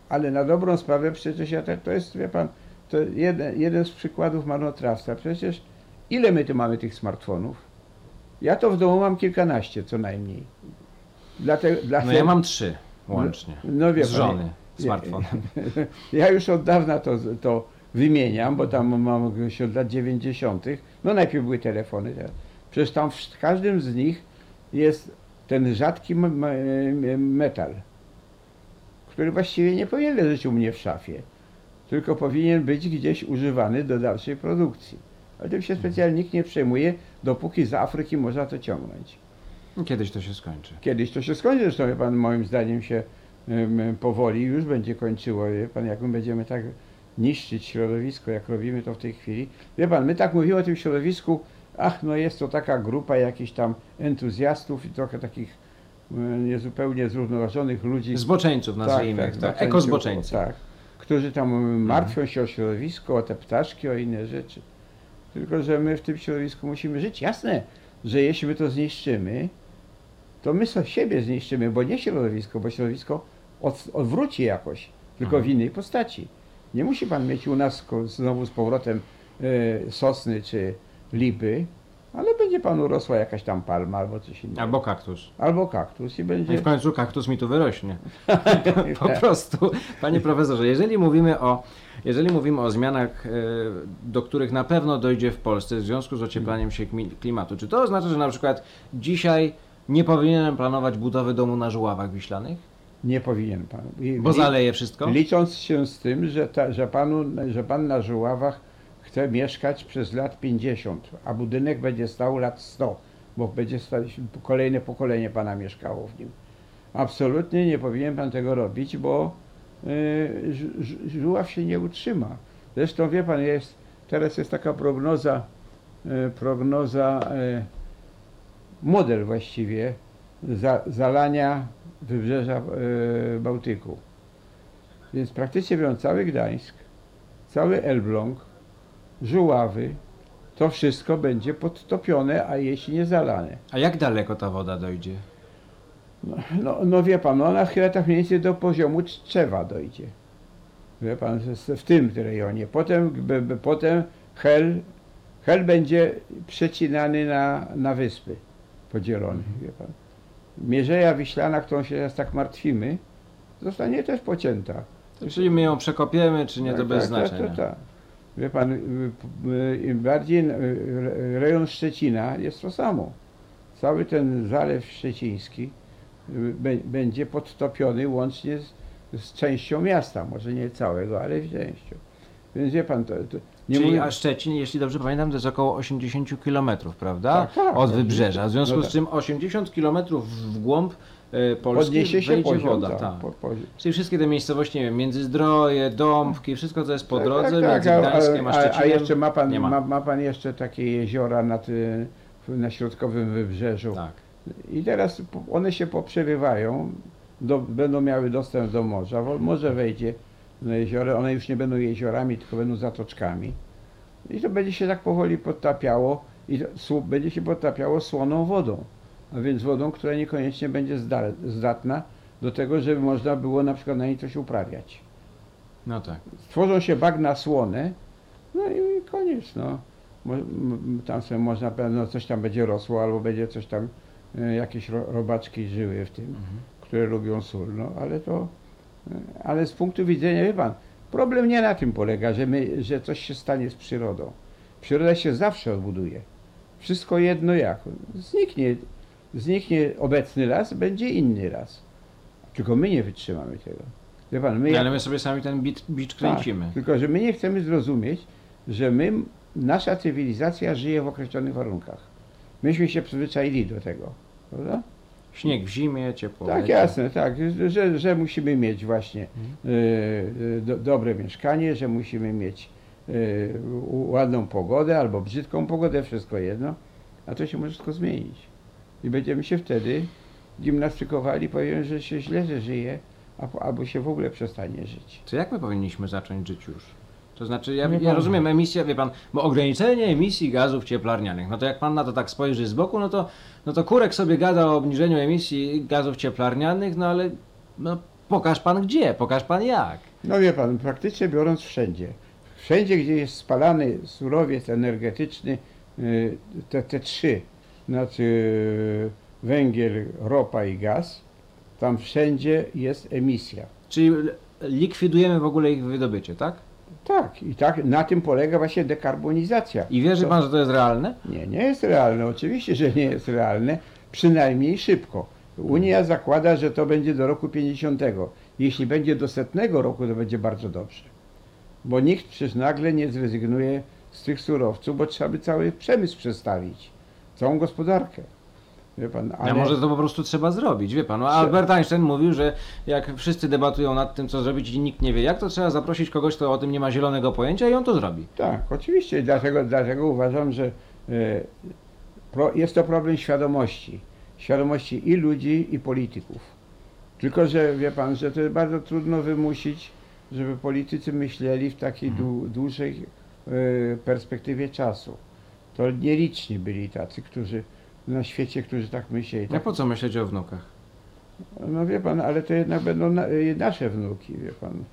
ale na dobrą sprawę przecież ja tak, to jest, wie pan, to jeden, jeden z przykładów marnotrawstwa. Przecież ile my tu mamy tych smartfonów? Ja to w domu mam kilkanaście co najmniej. Dlatego, No dlatego, ja mam trzy łącznie. no wie Z żony smartfon. ja już od dawna to, to wymieniam, bo tam mam się od lat 90. No najpierw były telefony. teraz. Przecież tam w każdym z nich jest ten rzadki metal, który właściwie nie powinien leżeć u mnie w szafie, tylko powinien być gdzieś używany do dalszej produkcji. Ale tym się specjalnie nikt nie przejmuje, dopóki z Afryki można to ciągnąć. Kiedyś to się skończy. Kiedyś to się skończy, zresztą wie pan, moim zdaniem się powoli już będzie kończyło. Wie pan, jak my będziemy tak niszczyć środowisko, jak robimy to w tej chwili. Wie pan, my tak mówimy o tym środowisku, ach, no jest to taka grupa jakichś tam entuzjastów i trochę takich niezupełnie zrównoważonych ludzi. Zboczeńców nazwijmy ich, tak, zboczeńców, ekozboczeńcy. Tak, którzy tam em, martwią się o środowisko, o te ptaszki, o inne rzeczy. Tylko, że my w tym środowisku musimy żyć. Jasne, że jeśli my to zniszczymy, to my so siebie zniszczymy, bo nie środowisko, bo środowisko od, odwróci jakoś, tylko Mhm. w innej postaci. Nie musi pan mieć u nas znowu z powrotem e, sosny czy lipy, ale będzie panu rosła jakaś tam palma albo coś innego. Albo kaktus. Albo kaktus i No i będzie... w końcu kaktus mi tu wyrośnie. po prostu. Panie profesorze, jeżeli mówimy o, jeżeli mówimy o zmianach, e, do których na pewno dojdzie w Polsce w związku z ocieplaniem się klimatu, czy to oznacza, że na przykład dzisiaj nie powinienem planować budowy domu na żuławach wiślanych? Nie powinien pan. Bo zaleje wszystko? Licząc się z tym, że, ta, że, panu, że pan na Żuławach chce mieszkać przez lat 50, a budynek będzie stał lat 100, bo będzie stać, kolejne pokolenie pana mieszkało w nim. Absolutnie nie powinien pan tego robić, bo Żuław się nie utrzyma. Zresztą wie pan, jest, teraz jest taka prognoza, y, prognoza, y, model właściwie za, zalania wybrzeża y, Bałtyku. Więc praktycznie biorąc cały Gdańsk, cały Elbląg, Żuławy, to wszystko będzie podtopione, a jeśli nie zalane. A jak daleko ta woda dojdzie? No, no, no wie pan, no ona chyba tak mniej więcej do poziomu Tczewa dojdzie. Wie pan, w- tym rejonie. Potem, b, b, potem Hel, Hel będzie przecinany na, na wyspy podzielony, wie pan. Mierzeja Wiślana, którą się teraz tak martwimy, zostanie też pocięta. Czyli my ją przekopiemy, czy nie, to Tak, bez tak, znaczenia. Tak, tak, tak. Wie pan, y, y, im bardziej y, re- rejon Szczecina jest to samo. Cały ten zalew szczeciński będzie podtopiony łącznie z, z częścią miasta, może nie całego, ale z częścią. Więc wie pan, to, to nie Czyli mówię- a Szczecin, jeśli dobrze pamiętam, to jest około 80 km, prawda? Tak, tak. Od wybrzeża. W związku No z tak. czym 80 km w głąb e, Polski podniesie się poziom, woda. tak, tak. po- poziom. Czyli wszystkie te miejscowości, nie wiem, Międzyzdroje, Dąbki, wszystko co jest po Tak, drodze tak, między tak, Gdańskiem a a, a, a Szczecinem. jeszcze ma pan, ma. ma. Ma, pan jeszcze takie jeziora na, ty, na środkowym wybrzeżu. Tak. I teraz one się poprzerywają, do, będą miały dostęp do morza. Morze wejdzie na jezioro, one już nie będą jeziorami, tylko będą zatoczkami. I to będzie się tak powoli podtapiało i słup będzie się podtapiało słoną wodą. A więc wodą, która niekoniecznie będzie zda, zdatna do tego, żeby można było na przykład na niej coś uprawiać. No tak. Tworzą się bagna słone, no i koniec, no. Tam sobie można pewno coś tam będzie rosło, albo będzie coś tam, jakieś ro, robaczki żyły w tym, Mhm. które lubią sól, no ale to, e, ale z punktu widzenia, wie pan, problem nie na tym polega, że my, że coś się stanie z przyrodą. Przyroda się zawsze odbuduje. Wszystko jedno jak. Zniknie, zniknie obecny las, będzie inny las. Tylko my nie wytrzymamy tego. Wie pan, my No, ale my sobie sami ten bicz, bicz kręcimy. tak, tylko, że my nie chcemy zrozumieć, że my, nasza cywilizacja żyje w określonych warunkach. Myśmy się przyzwyczaili do tego, prawda? Śnieg w zimie, ciepło Tak, lecie. jasne, tak, że, że musimy mieć właśnie Mhm. y, y, do, dobre mieszkanie, że musimy mieć y, ładną pogodę albo brzydką pogodę, wszystko jedno, a to się może wszystko zmienić. I będziemy się wtedy gimnastykowali, powiem, że się źle że żyje, albo się w ogóle przestanie żyć. To jak my powinniśmy zacząć żyć już? To znaczy, ja, Nie ja rozumiem, emisja, wie pan, bo ograniczenie emisji gazów cieplarnianych, no to jak pan na to tak spojrzy z boku, no to, no to Kurek sobie gada o obniżeniu emisji gazów cieplarnianych, no ale no, pokaż pan gdzie, pokaż pan jak. No wie pan, praktycznie biorąc wszędzie. Wszędzie, gdzie jest spalany surowiec energetyczny, y, te, te trzy, znaczy y, węgiel, ropa i gaz, tam wszędzie jest emisja. Czyli likwidujemy w ogóle ich wydobycie, tak? Tak, i tak na tym polega właśnie dekarbonizacja. I wierzy To- pan, że to jest realne? Nie, nie jest realne, oczywiście, że nie jest realne, przynajmniej szybko. Unia zakłada, że to będzie do roku 50. Jeśli będzie do setnego roku, to będzie bardzo dobrze. Bo nikt przecież nagle nie zrezygnuje z tych surowców, bo trzeba by cały przemysł przestawić, całą gospodarkę. Wie pan, A może to po prostu trzeba zrobić, wie pan. No, Albert Einstein mówił, że jak wszyscy debatują nad tym, co zrobić i nikt nie wie jak, to trzeba zaprosić kogoś, kto o tym nie ma zielonego pojęcia i on to zrobi. Tak, oczywiście. Dlatego, dlatego uważam, że e, pro, jest to problem świadomości. Świadomości i ludzi, i polityków. Tylko, że wie pan, że to jest bardzo trudno wymusić, żeby politycy myśleli w takiej Mhm. dłu, dłuższej e, perspektywie czasu. To nieliczni byli tacy, którzy na świecie, którzy tak myśleli. Tak, po co myśleć o wnukach? no wie pan, ale to jednak będą na, e, nasze wnuki, wie pan.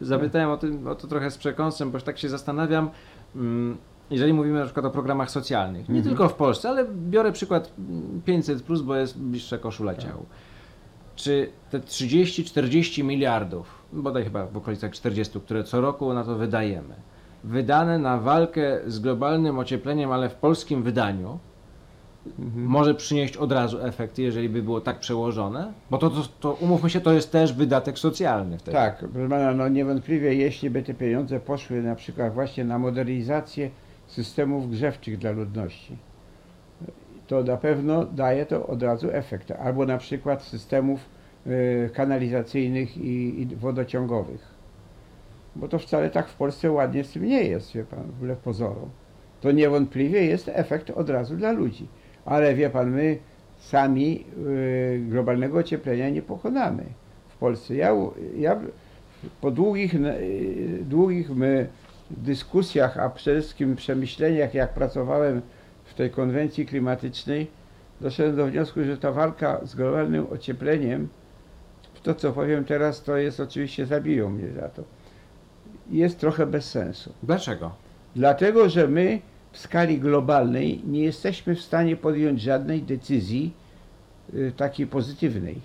Zapytałem o, tym, o to trochę z przekąsem, bo tak się zastanawiam, mm, jeżeli mówimy na przykład o programach socjalnych, nie Mhm. tylko w Polsce, ale biorę przykład mm, 500, plus, bo jest bliższe koszula Tak. ciału. Czy te 30-40 miliardów, bodaj chyba w okolicach 40, które co roku na to wydajemy, wydane na walkę z globalnym ociepleniem, ale w polskim wydaniu, Mhm. może przynieść od razu efekt, jeżeli by było tak przełożone? Bo to, to, to umówmy się, to jest też wydatek socjalny wtedy. Tak, proszę pana, no niewątpliwie jeśli by te pieniądze poszły na przykład właśnie na modernizację systemów grzewczych dla ludności, to na pewno daje to od razu efekt. Albo na przykład systemów y, kanalizacyjnych i, i wodociągowych. Bo to wcale tak w Polsce ładnie z tym nie jest, wie pan, wbrew pozorom. To niewątpliwie jest efekt od razu dla ludzi. Ale wie pan, my sami y, globalnego ocieplenia nie pokonamy w Polsce. Ja, ja po długich, y, długich my dyskusjach, a przede wszystkim przemyśleniach, jak pracowałem w tej konwencji klimatycznej, doszedłem do wniosku, że ta walka z globalnym ociepleniem, to co powiem teraz, to jest oczywiście, zabiją mnie za to, jest trochę bez sensu. Dlaczego? Dlatego, że my w skali globalnej nie jesteśmy w stanie podjąć żadnej decyzji y, takiej pozytywnej.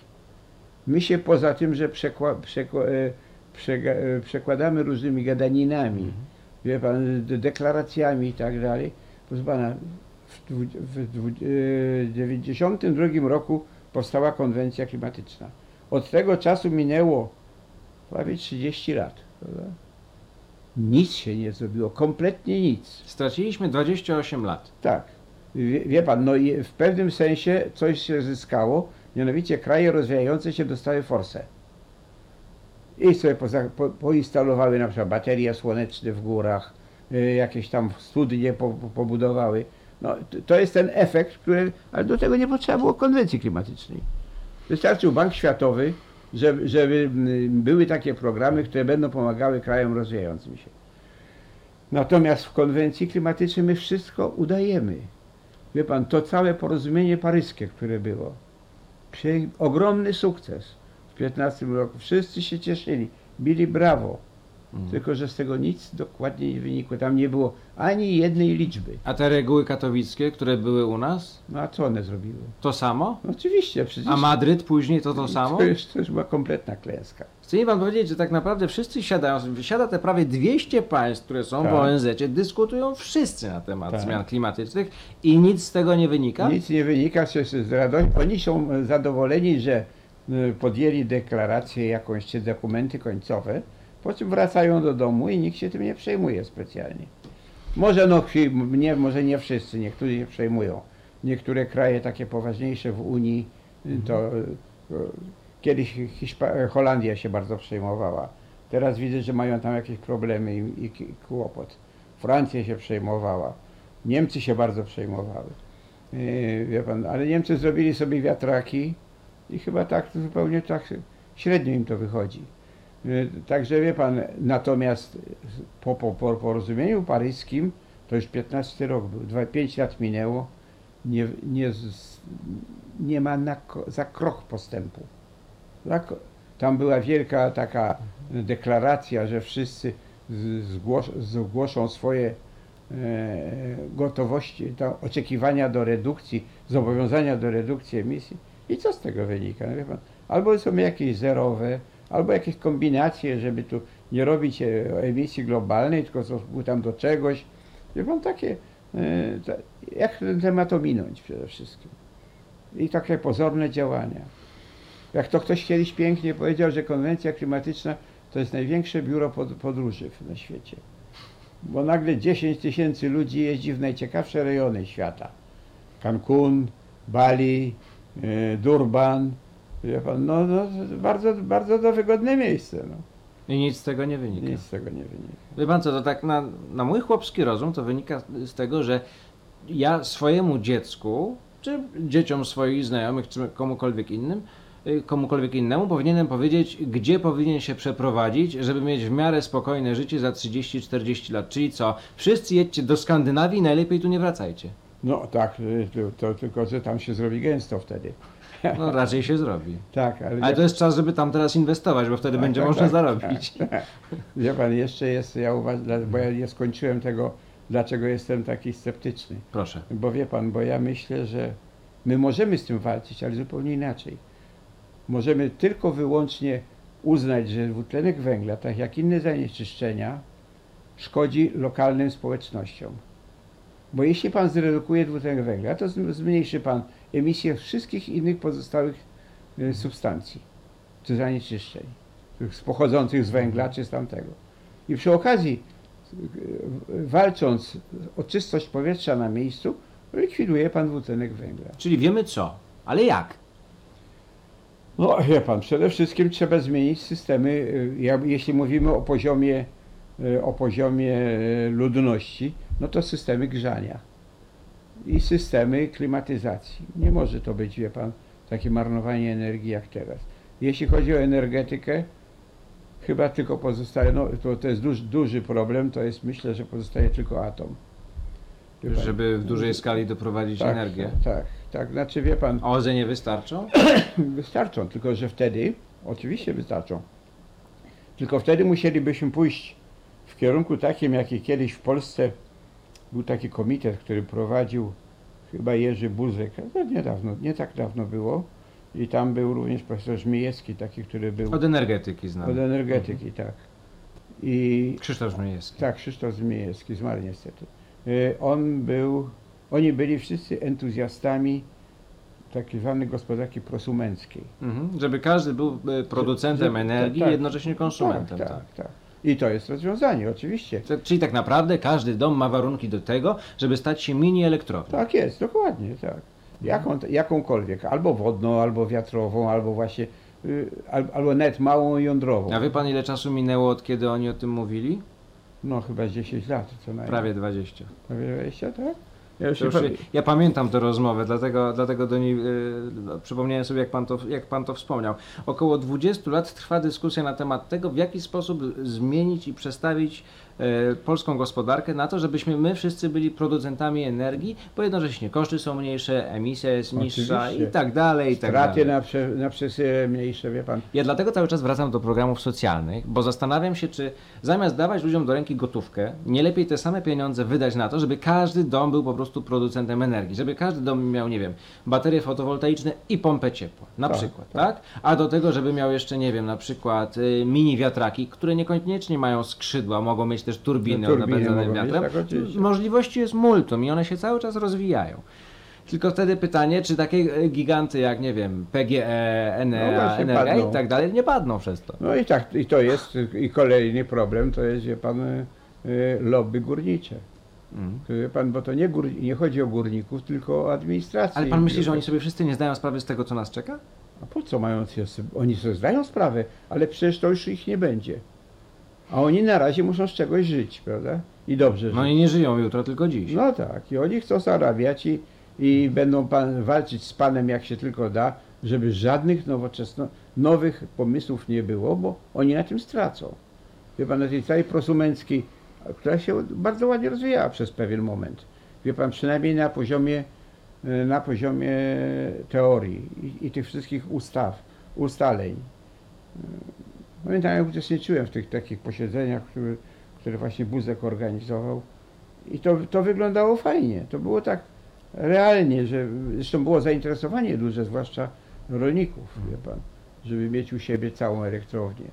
My się poza tym, że przekła, przekła, e, e, przekładamy różnymi gadaninami, wie pan, de- deklaracjami i tak dalej, proszę pana, w, dwu- w dwu- e, 92 roku powstała konwencja klimatyczna. Od tego czasu minęło prawie 30 lat. Prawda? Nic się nie zrobiło, kompletnie nic. Straciliśmy 28 lat. Tak. Wie, wie pan, no i w pewnym sensie coś się zyskało, mianowicie kraje rozwijające się dostały forsę. I sobie poza, po, poinstalowały na przykład baterie słoneczne w górach, y, jakieś tam studnie po, po, pobudowały. No, to- to jest ten efekt, który, ale do tego nie potrzeba było konwencji klimatycznej. Wystarczył Bank Światowy, żeby, żeby mm, były takie programy, które będą pomagały krajom rozwijającym się. Natomiast w konwencji klimatycznej my wszystko udajemy. Wie pan, to całe porozumienie paryskie, które było, ogromny sukces w 15 roku. Wszyscy się cieszyli, bili brawo. Mm. Tylko, że z tego nic dokładnie nie wynikło. Tam nie było ani jednej liczby. A te reguły katowickie, które były u nas, No a co one zrobiły? to samo? No oczywiście, przecież A Madryt później to to samo? to, już, to już była kompletna klęska. Chce mi pan powiedzieć, że tak naprawdę wszyscy siadają, wysiada te prawie 200 państw, które są Tak. w ONZ, dyskutują wszyscy na temat Tak. zmian klimatycznych i nic z tego nie wynika? Nic nie wynika z radości. Oni są zadowoleni, że e, podjęli deklarację, jakąś czy dokumenty końcowe, po czym wracają do domu i nikt się tym nie przejmuje specjalnie. Może no, nie, może nie wszyscy, niektórzy się przejmują. Niektóre kraje takie poważniejsze w Unii, e, to e, e, kiedyś Hiszpa- Holandia się bardzo przejmowała. Teraz widzę, że mają tam jakieś problemy i, i kłopot. Francja się przejmowała. Niemcy się bardzo przejmowały. Wie pan, ale Niemcy zrobili sobie wiatraki i chyba tak zupełnie tak średnio im to wychodzi. Yy, Także wie pan, natomiast po, po, po porozumieniu paryskim, to już 15 rok był, 2, 5 lat minęło, nie, nie, nie ma na, za krok postępu. Tam była wielka taka deklaracja, że wszyscy zgłos, zgłoszą swoje e, gotowości, to oczekiwania do redukcji, zobowiązania do redukcji emisji. I co z tego wynika? No albo są jakieś zerowe, albo jakieś kombinacje, żeby tu nie robić e, emisji globalnej, tylko tam do czegoś. Wie pan, takie, e, jak ten temat ominąć przede wszystkim. I takie pozorne działania. Jak to ktoś kiedyś pięknie powiedział, że konwencja klimatyczna to jest największe biuro pod, podróży na świecie. Bo nagle 10 tysięcy ludzi jeździ w najciekawsze rejony świata. Cancun, Bali, e, Durban. No, no, bardzo, bardzo to wygodne miejsce. No. I nic z tego nie wynika. Nic z tego nie wynika. Wie pan co, to tak na, na mój chłopski rozum to wynika z tego, że ja swojemu dziecku, czy dzieciom swoich znajomych, czy komukolwiek innym, y, komukolwiek innemu powinienem powiedzieć, gdzie powinien się przeprowadzić, żeby mieć w miarę spokojne życie za 30-40 lat. Czyli co? Wszyscy jedźcie do Skandynawii, najlepiej tu nie wracajcie. No tak, y, to, to tylko, że tam się zrobi gęsto wtedy. No raczej się zrobi. Tak, ale, Ale to jest czas, żeby tam teraz inwestować, bo wtedy Tak, będzie tak, można tak, zarobić. tak. Wie pan, jeszcze jest, ja uważam, bo ja nie skończyłem tego, dlaczego jestem taki sceptyczny. Proszę. Bo wie pan, bo ja myślę, że my możemy z tym walczyć, ale zupełnie inaczej. Możemy tylko wyłącznie uznać, że dwutlenek węgla, tak jak inne zanieczyszczenia, szkodzi lokalnym społecznościom. Bo jeśli pan zredukuje dwutlenek węgla, to zm- zmniejszy pan emisję wszystkich innych pozostałych e, substancji, czy zanieczyszczeń, pochodzących z węgla, czy z tamtego. I przy okazji, e, walcząc o czystość powietrza na miejscu, likwiduje pan dwutlenek węgla. Czyli wiemy co, ale jak? No wie pan, przede wszystkim trzeba zmienić systemy, ja- jeśli mówimy o poziomie, o poziomie ludności, no to systemy grzania i systemy klimatyzacji. Nie może to być, wie pan, takie marnowanie energii jak teraz. Jeśli chodzi o energetykę, chyba tylko pozostaje, no to, to jest duży, duży problem, to jest myślę, że pozostaje tylko atom. Pan? Żeby w dużej skali doprowadzić tak, energię. Tak, tak, znaczy wie pan, A OZE nie wystarczą? Wystarczą, tylko że wtedy, oczywiście wystarczą, tylko wtedy musielibyśmy pójść w kierunku takim, jaki kiedyś w Polsce był taki komitet, który prowadził chyba Jerzy Buzek, to niedawno, nie tak dawno było, i tam był również profesor Żmijewski, taki, który był Od energetyki znam. od energetyki, tak. I Krzysztof Żmijewski. tak, Krzysztof Żmijewski, zmarł niestety. Y, On był, oni byli wszyscy entuzjastami takiej zwanej gospodarki prosumenckiej. Mhm. Żeby każdy był e, producentem Że- że- energii tak. i jednocześnie konsumentem. tak, tak. tak, tak. I to jest rozwiązanie, oczywiście. To- Czyli tak naprawdę każdy dom ma warunki do tego, żeby stać się mini elektrownią. Tak jest, dokładnie, tak. Jaką, jakąkolwiek, albo wodną, albo wiatrową, albo właśnie, y, al- albo nawet małą jądrową. A wie pan ile czasu minęło od kiedy oni o tym mówili? No chyba z 10 lat co najmniej. Prawie 20. Prawie 20, tak? Ja już nie już, pamiętam. ja pamiętam tę rozmowę, dlatego, dlatego do niej no, przypomniałem sobie, jak pan, to, jak pan to wspomniał. Około 20 lat trwa dyskusja na temat tego, w jaki sposób zmienić i przestawić polską gospodarkę na to, żebyśmy my wszyscy byli producentami energii, bo jednocześnie koszty są mniejsze, emisja jest niższa Oczywiście. i tak dalej, i tak Straty dalej. na, prze, na przesyły mniejsze, wie pan. Ja dlatego cały czas wracam do programów socjalnych, bo zastanawiam się, czy zamiast dawać ludziom do ręki gotówkę, nie lepiej te same pieniądze wydać na to, żeby każdy dom był po prostu producentem energii, żeby każdy dom miał, nie wiem, baterie fotowoltaiczne i pompę ciepła, na Tak, przykład, tak. tak. A do tego, żeby miał jeszcze, nie wiem, na przykład y, mini wiatraki, które niekoniecznie mają skrzydła, mogą mieć też turbiny, No, turbiny napędzane mieć, wiatrem. tak. Możliwości jest multum i one się cały czas rozwijają. Tylko wtedy pytanie, czy takie e, giganty jak, nie wiem, PGE, No Enea, Energia padną. i tak dalej nie padną przez to. No i tak, i to jest, i kolejny problem to jest, wie pan, y, lobby górnicze. Mm. Wie pan, bo to nie, gór, nie chodzi o górników, tylko o administrację. Ale pan myśli, że oni sobie wszyscy nie zdają sprawy z tego, co nas czeka? A po co mają oni sobie zdają sprawę, ale przecież to już ich nie będzie. A oni na razie muszą z czegoś żyć, prawda? I dobrze żyć. No i nie żyją jutro, tylko dziś. No tak, i oni chcą zarabiać i, i będą pan, walczyć z panem jak się tylko da, żeby żadnych nowoczesno, nowych pomysłów nie było, bo oni na tym stracą. Wie pan, na tej całej prosumenckiej, która się bardzo ładnie rozwijała przez pewien moment. Wie pan, przynajmniej na poziomie, e, na poziomie teorii i, i tych wszystkich ustaw, ustaleń. Pamiętam, jak uczestniczyłem w tych takich posiedzeniach, które, które właśnie Buzek organizował. I to, to wyglądało fajnie. To było tak realnie, że zresztą było zainteresowanie duże, zwłaszcza rolników, wie pan, żeby mieć u siebie całą elektrownię.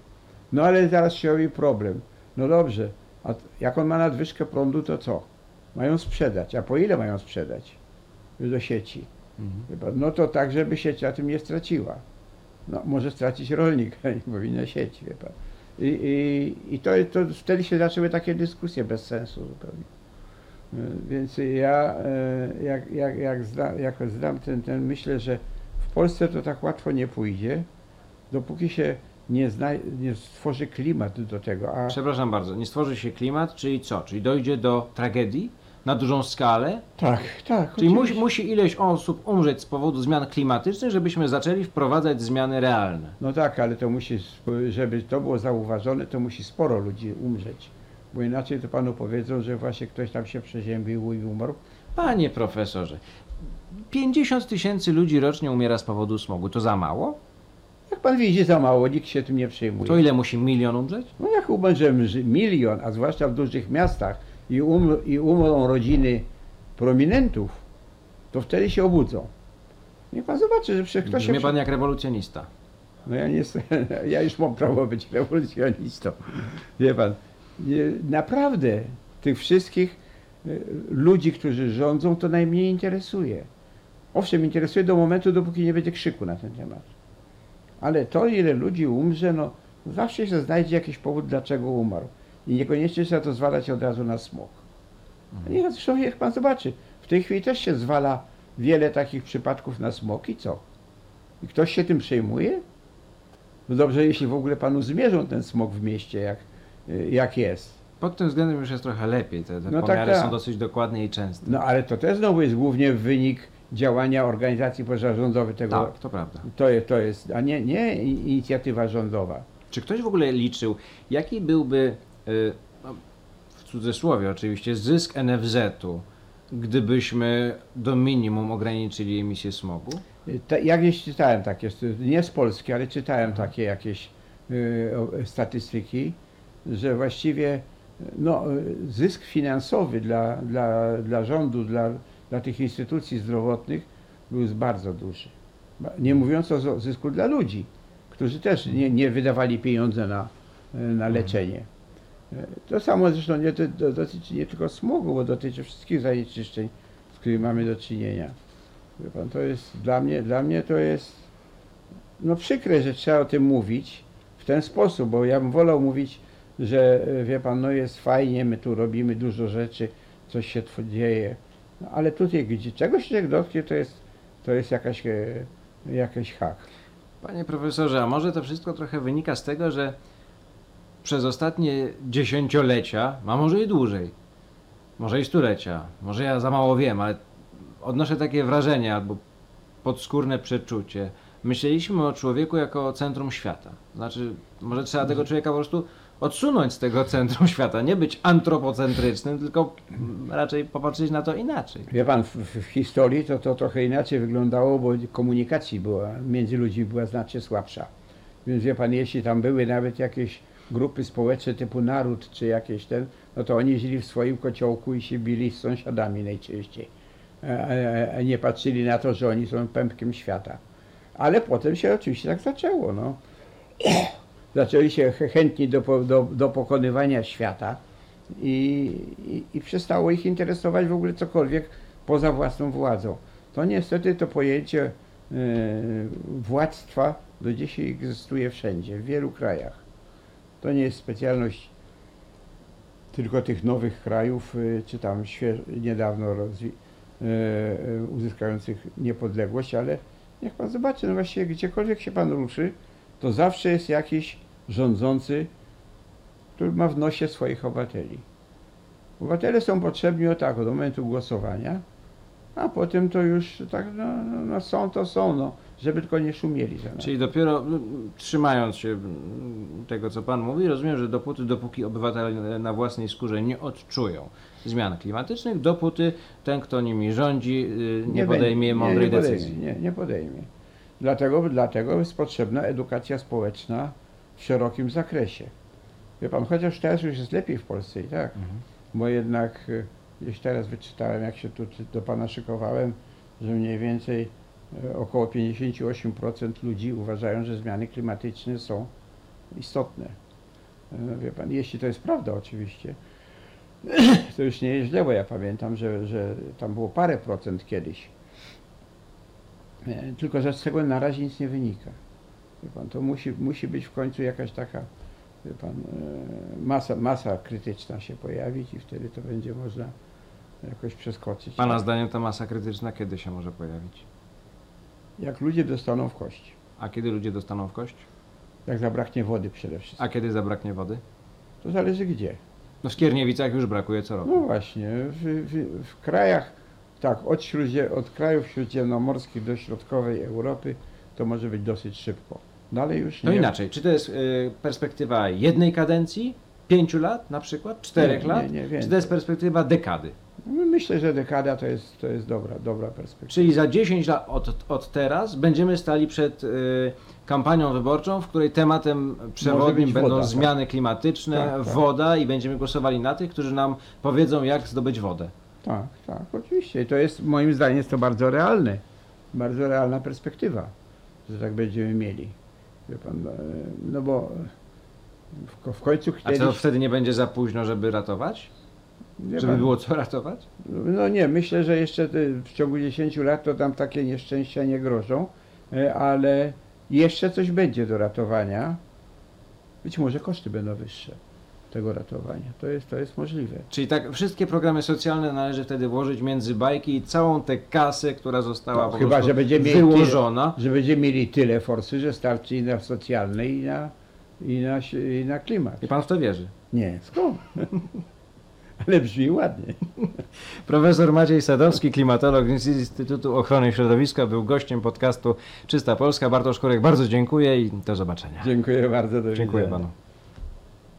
No ale zaraz się robi problem. No dobrze, a jak on ma nadwyżkę prądu, to co? Mają sprzedać. A po ile mają sprzedać? Do sieci. Mhm. No to tak, żeby sieć na tym nie straciła. No, może stracić rolnik, nie powinna sieć, wie pan. I, i, i to, to wtedy się zaczęły takie dyskusje bez sensu zupełnie. E, Więc ja, e, jak, jak, jak, jak zdam ten, ten, myślę, że w Polsce to tak łatwo nie pójdzie, dopóki się nie, zna, nie stworzy klimat do tego. A Przepraszam bardzo, nie stworzy się klimat, czyli co? Czyli dojdzie do tragedii na dużą skalę? tak, tak. Czyli musi, musi ileś osób umrzeć z powodu zmian klimatycznych, żebyśmy zaczęli wprowadzać zmiany realne. No tak, ale to musi, sp- żeby to było zauważone, to musi sporo ludzi umrzeć. Bo inaczej to panu powiedzą, że właśnie ktoś tam się przeziębił i umarł. Panie profesorze, 50 tysięcy ludzi rocznie umiera z powodu smogu. To za mało? Jak pan widzi, za mało, nikt się tym nie przejmuje. To ile musi milion umrzeć? No jak że milion, a zwłaszcza w dużych miastach i, um, i umrą rodziny prominentów, to wtedy się obudzą. Niech pan zobaczy, że przecież ktoś się... Brzmi pan jak rewolucjonista. No ja nie jestem, ja już mam prawo być rewolucjonistą. Wie pan, naprawdę tych wszystkich e, ludzi, którzy rządzą, to najmniej interesuje. Owszem, interesuje do momentu, dopóki nie będzie krzyku na ten temat. Ale to, ile ludzi umrze, no zawsze się znajdzie jakiś powód, dlaczego umarł. I niekoniecznie trzeba to zwalać od razu na smog. Nie, zresztą niech pan zobaczy, w tej chwili też się zwala wiele takich przypadków na smog i co? I ktoś się tym przejmuje? No dobrze, jeśli w ogóle panu zmierzą ten smog w mieście, jak, y, jak jest. Pod tym względem już jest trochę lepiej. Te, te No tak, pomiary tak. są dosyć dokładne i częste. No ale to też znowu jest głównie wynik działania organizacji pozarządowych tego. Tak, to prawda. To, to jest, a nie, nie inicjatywa rządowa. Czy ktoś w ogóle liczył, jaki byłby, w cudzysłowie oczywiście, zysk NFZ-u, gdybyśmy do minimum ograniczyli emisję smogu? Y, Te, ja gdzieś czytałem takie, nie z Polski, ale czytałem takie jakieś y, statystyki, że właściwie no, y, zysk finansowy dla, dla, dla rządu, dla, dla tych instytucji zdrowotnych był bardzo duży. Nie mówiąc o zysku dla ludzi, którzy też nie, nie wydawali pieniądze na, na leczenie. To samo zresztą nie, to dotyczy nie tylko smogu, bo dotyczy wszystkich zanieczyszczeń, z którymi mamy do czynienia. Wie pan, to jest dla mnie, dla mnie to jest no przykre, że trzeba o tym mówić w ten sposób, bo ja bym wolał mówić, że e, wie pan, no jest fajnie, my tu robimy dużo rzeczy, coś się dzieje, no, ale tutaj, gdzie czegoś się dotknie, to jest, to jest jakaś, e, jakaś hak. Panie profesorze, a może to wszystko trochę wynika z tego, że przez ostatnie dziesięciolecia, a może i dłużej, może i stulecia, może ja za mało wiem, ale odnoszę takie wrażenie albo podskórne przeczucie. Myśleliśmy o człowieku jako o centrum świata. Znaczy, może trzeba tego człowieka po prostu odsunąć z tego centrum świata, nie być antropocentrycznym, tylko raczej popatrzeć na to inaczej. Wie pan, w w historii to, to trochę inaczej wyglądało, bo komunikacji była, między ludźmi była znacznie słabsza. Więc wie pan, jeśli tam były nawet jakieś grupy społeczne typu naród czy jakieś ten, no to oni żyli w swoim kociołku i się bili z sąsiadami najczęściej. A, a, a nie patrzyli na to, że oni są pępkiem świata. Ale potem się oczywiście tak zaczęło, no. Zaczęli się ch- chętni do, do, do pokonywania świata i, i, i przestało ich interesować w ogóle cokolwiek poza własną władzą. To niestety to pojęcie e, władztwa do dzisiaj egzystuje wszędzie, w wielu krajach. To nie jest specjalność tylko tych nowych krajów, e, czy tam niedawno e, e, uzyskających niepodległość, ale niech pan zobaczy, no właściwie gdziekolwiek się pan ruszy, to zawsze jest jakiś rządzący, który ma w nosie swoich obywateli. Obywatele są potrzebni o tak, do momentu głosowania, a potem to już tak, no, no, no są to są, no, żeby tylko nie szumieli za. Czyli dopiero mm, trzymając się mm, tego, co Pan mówi, rozumiem, że dopóty, dopóki obywatele na własnej skórze nie odczują zmian klimatycznych, dopóty ten, kto nimi rządzi, y, nie, podejmie będzie- mądrej nie, nie decyzji. Podejmie, nie, nie podejmie. Dlatego, dlatego jest potrzebna edukacja społeczna w szerokim zakresie. Wie pan, chociaż teraz już jest lepiej w Polsce i tak, Mhm. bo jednak y, gdzieś teraz wyczytałem, jak się tu do pana szykowałem, że mniej więcej y, około 58% ludzi uważają, że zmiany klimatyczne są istotne. Y, Wie pan, jeśli to jest prawda oczywiście, to już nie jest źle, bo ja pamiętam, że, że tam było parę procent kiedyś. E, Tylko, że z tego na razie nic nie wynika. Wie pan, to musi, musi być w końcu jakaś taka pan, e, masa, masa krytyczna się pojawić i wtedy to będzie można jakoś przeskoczyć. Pana zdaniem ta masa krytyczna kiedy się może pojawić? Jak ludzie dostaną w kość. A kiedy ludzie dostaną w kość? Jak zabraknie wody przede wszystkim. A kiedy zabraknie wody? To zależy gdzie. No w Skierniewicach już brakuje co roku. No właśnie, w, w, w krajach, tak, od, śródzie, od krajów śródziemnomorskich do środkowej Europy to może być dosyć szybko. Dalej już nie. No inaczej, czy to jest y, perspektywa jednej kadencji, pięciu lat na przykład, czterech Nie, lat? nie, nie, czy to jest perspektywa dekady? No, Myślę, że dekada to jest, to jest dobra, dobra perspektywa. Czyli za 10 lat od, od teraz będziemy stali przed y, kampanią wyborczą, w której tematem przewodnim będą woda, tak. zmiany klimatyczne, Tak, tak. woda i będziemy głosowali na tych, którzy nam powiedzą, jak zdobyć wodę. Tak, tak, oczywiście. I to jest, moim zdaniem, jest to bardzo realne. Bardzo realna perspektywa, że tak będziemy mieli. Wie pan, e, no bo w, w końcu A kiedyś... co wtedy nie będzie za późno, żeby ratować? Żeby pan, było co ratować? No nie, myślę, że jeszcze w ciągu 10 lat to tam takie nieszczęścia nie grożą, e, ale jeszcze coś będzie do ratowania. Być może koszty będą wyższe tego ratowania. To jest, to jest możliwe. Czyli tak, wszystkie programy socjalne należy wtedy włożyć między bajki i całą tę kasę, która została No, chyba, że będziemy mieli wyłożona. Że będziemy mieli tyle forsy, że starczy i na socjalne, i na, i na, i na klimat. I pan w to wierzy. Nie, skąd? Ale brzmi ładnie. Profesor Maciej Sadowski, klimatolog z Instytutu Ochrony Środowiska, był gościem podcastu Czysta Polska. Bartosz Kurek, bardzo dziękuję i do zobaczenia. Dziękuję bardzo. Do Dziękuję widzenia. panu.